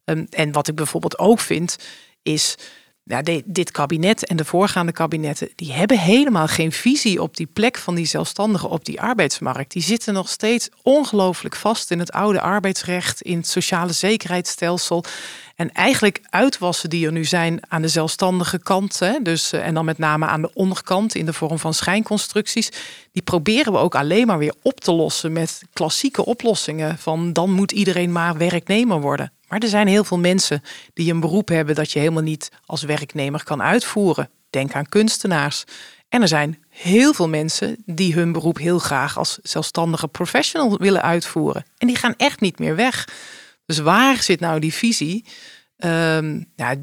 Um, en wat ik bijvoorbeeld ook vind, is ja, dit kabinet en de voorgaande kabinetten, die hebben helemaal geen visie op die plek van die zelfstandigen op die arbeidsmarkt. Die zitten nog steeds ongelooflijk vast in het oude arbeidsrecht, in het sociale zekerheidsstelsel. En eigenlijk uitwassen die er nu zijn aan de zelfstandige kant, hè, dus, eh, en dan met name aan de onderkant in de vorm van schijnconstructies, die proberen we ook alleen maar weer op te lossen met klassieke oplossingen van dan moet iedereen maar werknemer worden. Maar er zijn heel veel mensen die een beroep hebben dat je helemaal niet als werknemer kan uitvoeren. Denk aan kunstenaars. En er zijn heel veel mensen die hun beroep heel graag als zelfstandige professional willen uitvoeren. En die gaan echt niet meer weg. Dus waar zit nou die visie? Ehm, ja,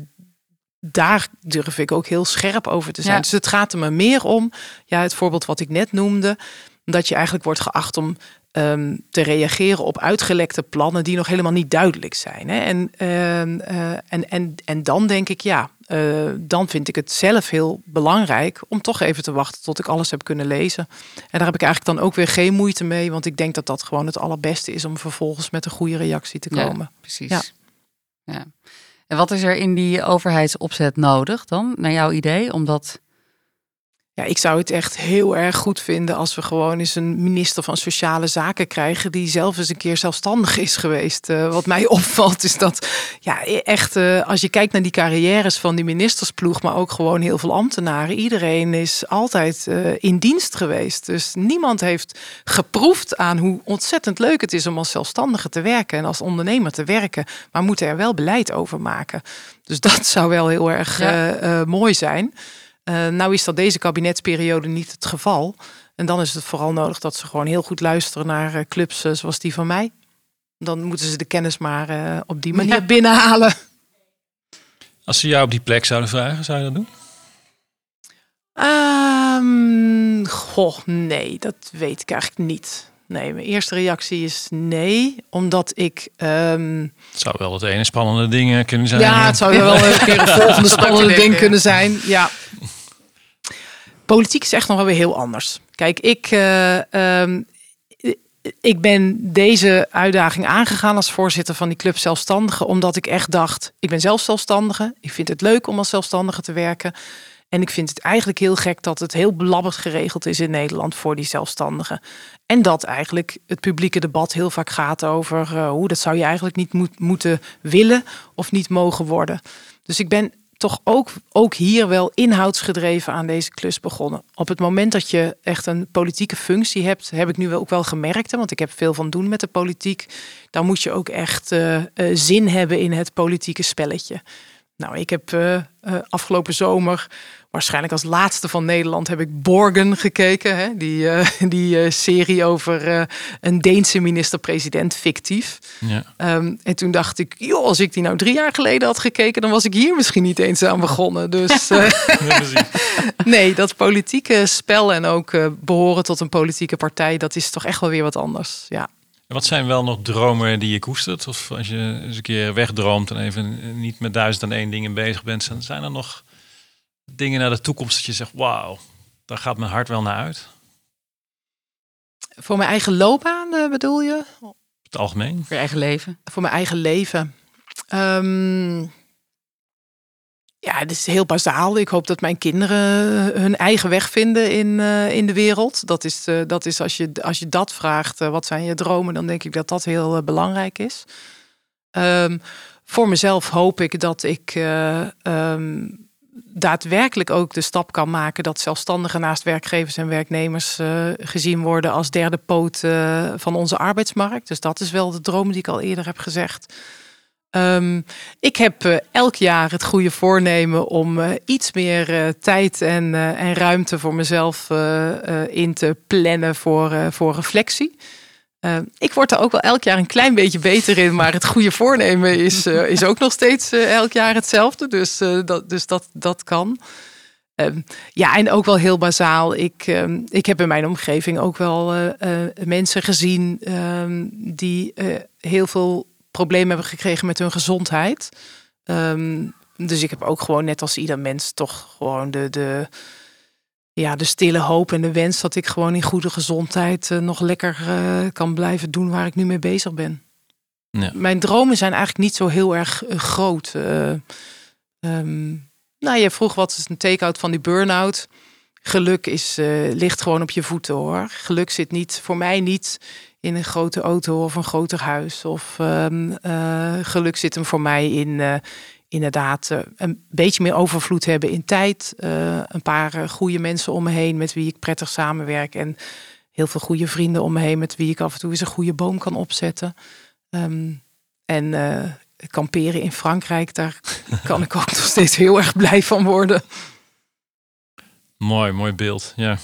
daar durf ik ook heel scherp over te zijn. Ja. Dus het gaat er me meer om, ja, het voorbeeld wat ik net noemde, dat je eigenlijk wordt geacht om ehm, te reageren op uitgelekte plannen die nog helemaal niet duidelijk zijn. Hè? En, ehm, eh, en, en, en dan denk ik, ja, eh, dan vind ik het zelf heel belangrijk om toch even te wachten tot ik alles heb kunnen lezen. En daar heb ik eigenlijk dan ook weer geen moeite mee, want ik denk dat dat gewoon het allerbeste is om vervolgens met een goede reactie te komen. Ja, precies. Ja. Ja. En wat is er in die overheidsopzet nodig dan, naar jouw idee? Omdat, Ja, ik zou het echt heel erg goed vinden als we gewoon eens een minister van Sociale Zaken krijgen die zelf eens een keer zelfstandig is geweest. Eh, wat mij opvalt is dat, ja, echt, eh, als je kijkt naar die carrières van die ministersploeg, maar ook gewoon heel veel ambtenaren, iedereen is altijd eh, in dienst geweest. Dus niemand heeft geproefd aan hoe ontzettend leuk het is om als zelfstandige te werken en als ondernemer te werken, maar moeten er wel beleid over maken. Dus dat zou wel heel erg Ja. mooi zijn. Eh, nou is dat deze kabinetsperiode niet het geval. En dan is het vooral nodig dat ze gewoon heel goed luisteren naar eh, clubs eh, zoals die van mij. Dan moeten ze de kennis maar eh, op die manier Ja. binnenhalen. Als ze jou op die plek zouden vragen, zou je dat doen? Ehm, goh, nee, dat weet ik eigenlijk niet. Nee, mijn eerste reactie is nee, omdat ik. ehm, Het zou wel het ene spannende ding kunnen zijn. Ja, het zou wel een keer een volgende spannende ding kunnen zijn. Ja. Politiek is echt nog wel weer heel anders. Kijk, ik, eh, ehm, ik ben deze uitdaging aangegaan als voorzitter van die club zelfstandigen, omdat ik echt dacht, ik ben zelf zelfstandige. Ik vind het leuk om als zelfstandige te werken. En ik vind het eigenlijk heel gek dat het heel belabberd geregeld is in Nederland voor die zelfstandigen. En dat eigenlijk het publieke debat heel vaak gaat over eh, hoe dat zou je eigenlijk niet moet, moeten willen of niet mogen worden. Dus ik ben toch ook, ook hier wel inhoudsgedreven aan deze klus begonnen. Op het moment dat je echt een politieke functie hebt, heb ik nu ook wel gemerkt, want ik heb veel van doen met de politiek. Dan moet je ook echt eh, eh, zin hebben in het politieke spelletje. Nou, ik heb eh, afgelopen zomer, waarschijnlijk als laatste van Nederland, heb ik Borgen gekeken. Hè? Die, eh, die eh, serie over eh, een Deense minister-president, fictief. Ja. Ehm, en toen dacht ik, joh, als ik die nou drie jaar geleden had gekeken, dan was ik hier misschien niet eens aan begonnen. Dus nee, dat politieke spel en ook eh, behoren tot een politieke partij, dat is toch echt wel weer wat anders. Ja. En Wat zijn wel nog dromen die je koestert? Of als je eens een keer wegdroomt en even niet met duizend en één dingen bezig bent, zijn er nog dingen naar de toekomst dat je zegt, wauw, daar gaat mijn hart wel naar uit. Voor mijn eigen loopbaan eh, bedoel je? Het algemeen. voor je eigen leven. Voor mijn eigen leven. Ehm, ja, het is heel bazaal. Ik hoop dat mijn kinderen hun eigen weg vinden in, eh, in de wereld. Dat is, eh, dat is als, je, als je dat vraagt, wat zijn je dromen, dan denk ik dat dat heel belangrijk is. Ehm, voor mezelf hoop ik dat ik eh, ehm, daadwerkelijk ook de stap kan maken dat zelfstandigen naast werkgevers en werknemers eh, gezien worden als derde poot eh, van onze arbeidsmarkt. Dus dat is wel de droom die ik al eerder heb gezegd. Ehm, ik heb eh, elk jaar het goede voornemen om iets meer tijd en, en ruimte voor mezelf in te plannen voor, voor reflectie. Eh, ik word er ook wel elk jaar een klein beetje beter in, maar het goede voornemen is, eh, is ook nog steeds eh, elk jaar hetzelfde. Dus, eh, dat, dus dat, dat kan. Ehm, ja, en ook wel heel bazaal. Ik, ehm, ik heb in mijn omgeving ook wel mensen gezien ehm, die heel veel problemen hebben gekregen met hun gezondheid. Ehm, dus ik heb ook gewoon, net als ieder mens, toch gewoon de, de, ja, de stille hoop en de wens dat ik gewoon in goede gezondheid eh, nog lekker eh, kan blijven doen waar ik nu mee bezig ben. Ja. Mijn dromen zijn eigenlijk niet zo heel erg eh, groot. Ehm, nou, je vroeg wat is een take-out van die burn-out. Geluk is, ligt gewoon op je voeten hoor. Geluk zit niet, voor mij niet in een grote auto of een groter huis. Of ehm, eh, geluk zit hem voor mij in inderdaad een beetje meer overvloed hebben in tijd. een paar goede mensen om me heen met wie ik prettig samenwerk. En heel veel goede vrienden om me heen met wie ik af en toe eens een goede boom kan opzetten. Ehm, en kamperen in Frankrijk, daar kan ik ook nog steeds heel erg blij van worden. Mooi, mooi beeld. Ja.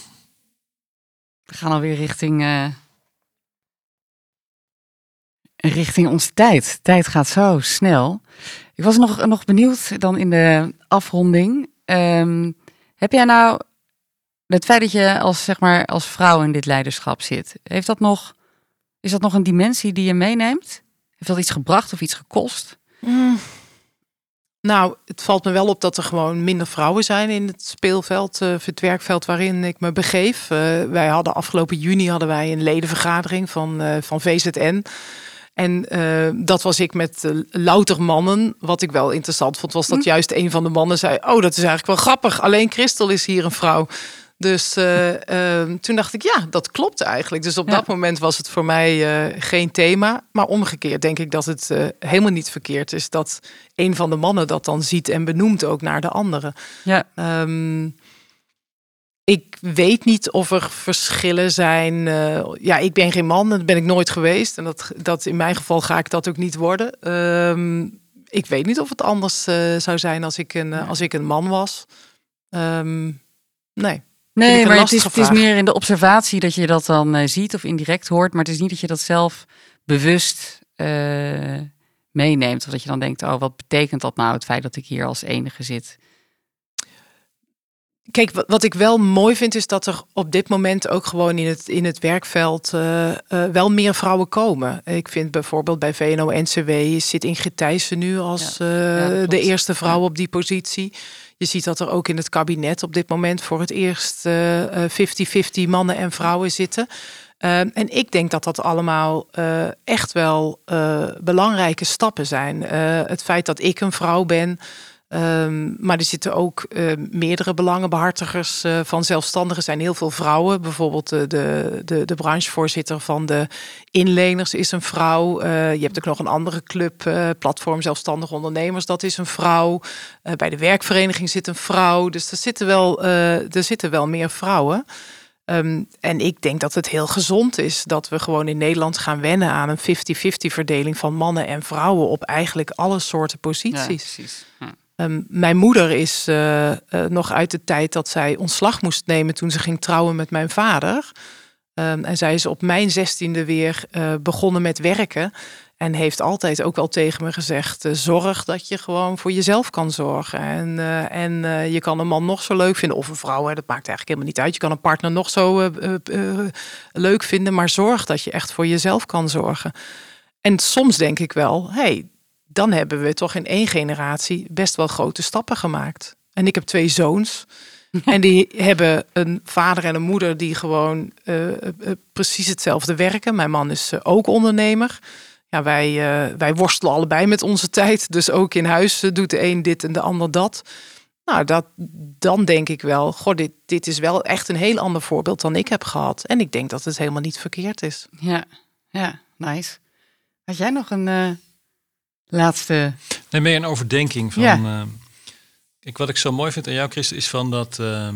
We gaan alweer richting, uh, richting onze tijd. Tijd gaat zo snel. Ik was nog, nog benieuwd dan in de afronding. Ehm, heb jij nou het feit dat je als, zeg maar, als vrouw in dit leiderschap zit, heeft dat nog, is dat nog een dimensie die je meeneemt? Heeft dat iets gebracht of iets gekost? Mm. Nou, het valt me wel op dat er gewoon minder vrouwen zijn in het speelveld, uh, het werkveld waarin ik me begeef. Uh, wij hadden afgelopen juni hadden wij een ledenvergadering van, uh, van VZN. En dat was ik met louter mannen. Wat ik wel interessant vond, was dat hm. juist een van de mannen zei: Oh, dat is eigenlijk wel grappig. Alleen Christel is hier een vrouw. Dus uh, toen dacht ik, ja, dat klopt eigenlijk. Dus op dat moment was het voor mij geen thema. Maar omgekeerd denk ik dat het helemaal niet verkeerd is dat een van de mannen dat dan ziet en benoemt ook naar de andere. Ja. Um, ik weet niet of er verschillen zijn. ja, ik ben geen man, dat ben ik nooit geweest. En dat, dat in mijn geval ga ik dat ook niet worden. Um, ik weet niet of het anders zou zijn als ik een, als ik een man was. Um, nee. Nee, maar het is, het is, meer in de observatie dat je dat dan ziet of indirect hoort. Maar het is niet dat je dat zelf bewust meeneemt. Of dat je dan denkt, oh, wat betekent dat nou, het feit dat ik hier als enige zit? Kijk, wat ik wel mooi vind, is dat er op dit moment ook gewoon in het, in het werkveld uh, uh, wel meer vrouwen komen. Ik vind bijvoorbeeld bij VNO-NCW zit Ingrid Thijssen nu als ja, ja, de eerste vrouw op die positie. Je ziet dat er ook in het kabinet op dit moment voor het eerst 50-50 uh, uh, mannen en vrouwen zitten. Uh, en ik denk dat dat allemaal uh, echt wel uh, belangrijke stappen zijn. het feit dat ik een vrouw ben, Um, maar er zitten ook uh, meerdere belangenbehartigers uh, van zelfstandigen. Er zijn heel veel vrouwen. Bijvoorbeeld de, de, de, de branchevoorzitter van de inleners is een vrouw. Uh, je hebt ook nog een andere club, Platform Zelfstandige Ondernemers. Dat is een vrouw. bij de werkvereniging zit een vrouw. Dus er zitten wel, er zitten wel meer vrouwen. Um, en ik denk dat het heel gezond is dat we gewoon in Nederland gaan wennen aan een 50-50 verdeling van mannen en vrouwen op eigenlijk alle soorten posities. Ja, precies. Hm. Ehm, mijn moeder is uh, uh, nog uit de tijd dat zij ontslag moest nemen toen ze ging trouwen met mijn vader. Um, en zij is op mijn zestiende weer uh, begonnen met werken. En heeft altijd ook wel tegen me gezegd: zorg dat je gewoon voor jezelf kan zorgen. En, en je kan een man nog zo leuk vinden, of een vrouw, hè, dat maakt eigenlijk helemaal niet uit. Je kan een partner nog zo leuk vinden, maar zorg dat je echt voor jezelf kan zorgen. En soms denk ik wel: hey, dan hebben we toch in één generatie best wel grote stappen gemaakt. En ik heb twee zoons. En die hebben een vader en een moeder die gewoon uh, uh, precies hetzelfde werken. Mijn man is uh, ook ondernemer. Ja, wij, wij worstelen allebei met onze tijd. Dus ook in huis doet de een dit en de ander dat. Nou, dat, dan denk ik wel, goh, dit, dit is wel echt een heel ander voorbeeld dan ik heb gehad. En ik denk dat het helemaal niet verkeerd is. Ja, ja, nice. Had jij nog een laatste. Nee, meer een overdenking van. Ja. Uh, kijk, wat ik zo mooi vind aan jou, Christen, is van dat. Uh,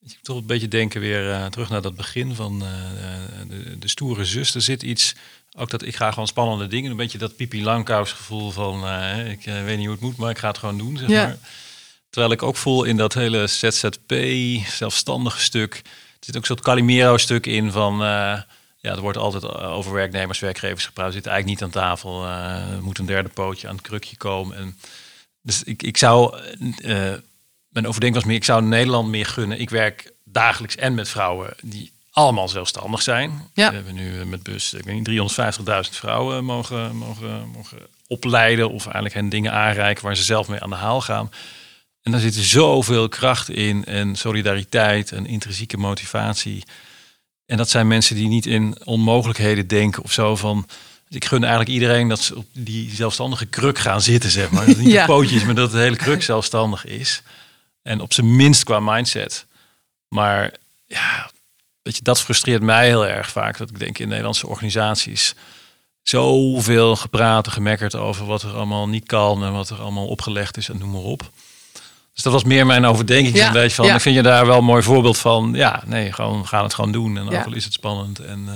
ik toch een beetje denken weer uh, terug naar dat begin van de, de, stoere zus. Er zit iets, ook dat ik ga gewoon spannende dingen. Een beetje dat Pipi Langkous gevoel van, ik weet niet hoe het moet, maar ik ga het gewoon doen, zeg ja. maar. Terwijl ik ook voel in dat hele ZZP, zelfstandige stuk, er zit ook een soort Calimero stuk in van ja, er wordt altijd eh, over werknemers, werkgevers gepraat. We zitten eigenlijk niet aan tafel. Uh, moet een derde pootje aan het krukje komen. En dus ik, ik zou, uh, mijn overdenking was meer, ik zou Nederland meer gunnen. Ik werk dagelijks en met vrouwen die allemaal zelfstandig zijn. Ja. We hebben nu met bus, ik weet niet, 350.000 vrouwen mogen, mogen, mogen opleiden of eigenlijk hen dingen aanreiken waar ze zelf mee aan de haal gaan. En daar zit zoveel kracht in en solidariteit en intrinsieke motivatie. En dat zijn mensen die niet in onmogelijkheden denken of zo van ik gun eigenlijk iedereen dat ze op die zelfstandige kruk gaan zitten, zeg maar. Dat niet Ja. de pootjes, maar dat de hele kruk zelfstandig is. En op zijn minst qua mindset. Maar ja, weet je, dat frustreert mij heel erg vaak. Dat ik denk in Nederlandse organisaties zoveel gepraat en gemekkerd over wat er allemaal niet kan en wat er allemaal opgelegd is en noem maar op. Dus dat was meer mijn overdenking. Ja, een beetje van, ja. ik vind je daar wel een mooi voorbeeld van. Ja, nee, gewoon gaan het gewoon doen. En al is het spannend. En, eh,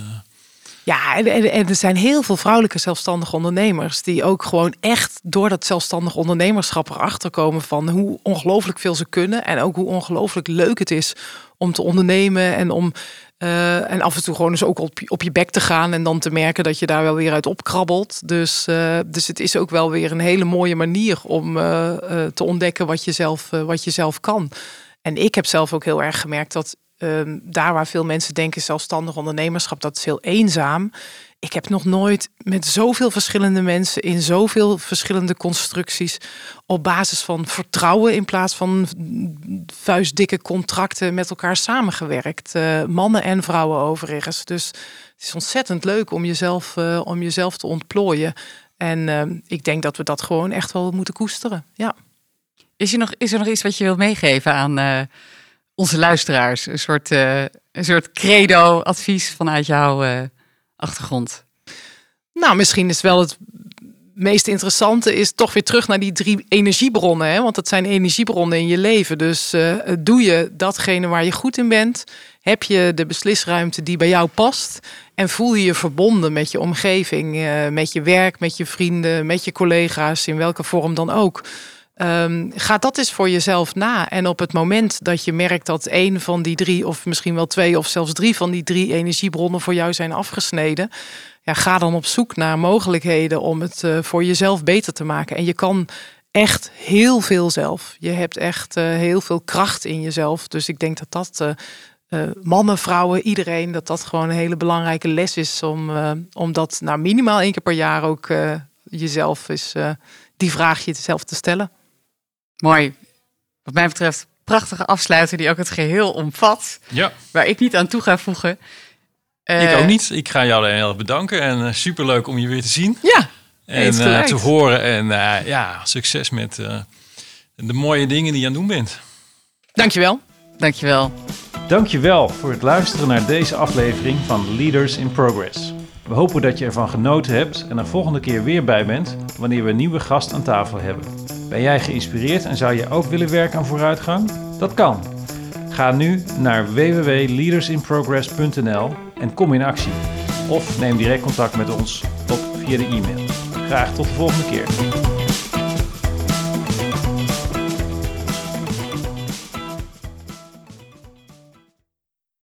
Ja, en, en, en er zijn heel veel vrouwelijke zelfstandige ondernemers die ook gewoon echt door dat zelfstandig ondernemerschap erachter komen van hoe ongelooflijk veel ze kunnen en ook hoe ongelooflijk leuk het is om te ondernemen en om eh, en af en toe gewoon eens ook op, op je bek te gaan en dan te merken dat je daar wel weer uit opkrabbelt. Dus, eh, dus het is ook wel weer een hele mooie manier om eh, te ontdekken wat je, zelf, wat je zelf kan. En ik heb zelf ook heel erg gemerkt dat ehm, daar waar veel mensen denken zelfstandig ondernemerschap, dat is heel eenzaam. Ik heb nog nooit met zoveel verschillende mensen in zoveel verschillende constructies op basis van vertrouwen in plaats van vuistdikke contracten met elkaar samengewerkt. Eh, mannen en vrouwen overigens. Dus het is ontzettend leuk om jezelf, eh, om jezelf te ontplooien. En ehm, ik denk dat we dat gewoon echt wel moeten koesteren. Ja. Is er nog, is er nog iets wat je wilt meegeven aan eh, onze luisteraars? Een soort, eh, een soort credo-advies vanuit jouw eh, achtergrond. Nou, misschien is wel het meest interessante is toch weer terug naar die drie energiebronnen. Hè? Want dat zijn energiebronnen in je leven. Dus eh, doe je datgene waar je goed in bent. Heb je de beslisruimte die bij jou past. En voel je je verbonden met je omgeving. met je werk, met je vrienden, met je collega's. In welke vorm dan ook. Ehm, ga dat eens voor jezelf na. En op het moment dat je merkt dat een van die drie, of misschien wel twee of zelfs drie van die drie energiebronnen voor jou zijn afgesneden, ja, ga dan op zoek naar mogelijkheden om het eh, voor jezelf beter te maken. En je kan echt heel veel zelf. Je hebt echt eh, heel veel kracht in jezelf. Dus ik denk dat dat eh, mannen, vrouwen, iedereen, dat dat gewoon een hele belangrijke les is om, om dat nou, minimaal één keer per jaar ook jezelf is die vraag jezelf te stellen. Mooi. Wat mij betreft, prachtige afsluiter die ook het geheel omvat. ja, Waar ik niet aan toe ga voegen. ik Eh, ook niet. Ik ga jou heel erg bedanken. En uh, superleuk om je weer te zien. Ja, En eh, te horen. En eh, ja, succes met eh, de mooie dingen die je aan het doen bent. dankjewel. Dankjewel. Dankjewel voor het luisteren naar deze aflevering van Leaders in Progress. We hopen dat je ervan genoten hebt en er volgende keer weer bij bent wanneer we een nieuwe gast aan tafel hebben. Ben jij geïnspireerd en zou je ook willen werken aan vooruitgang? Dat kan. Ga nu naar www.leadersinprogress.nl en kom in actie. Of neem direct contact met ons op via de e-mail. Graag tot de volgende keer.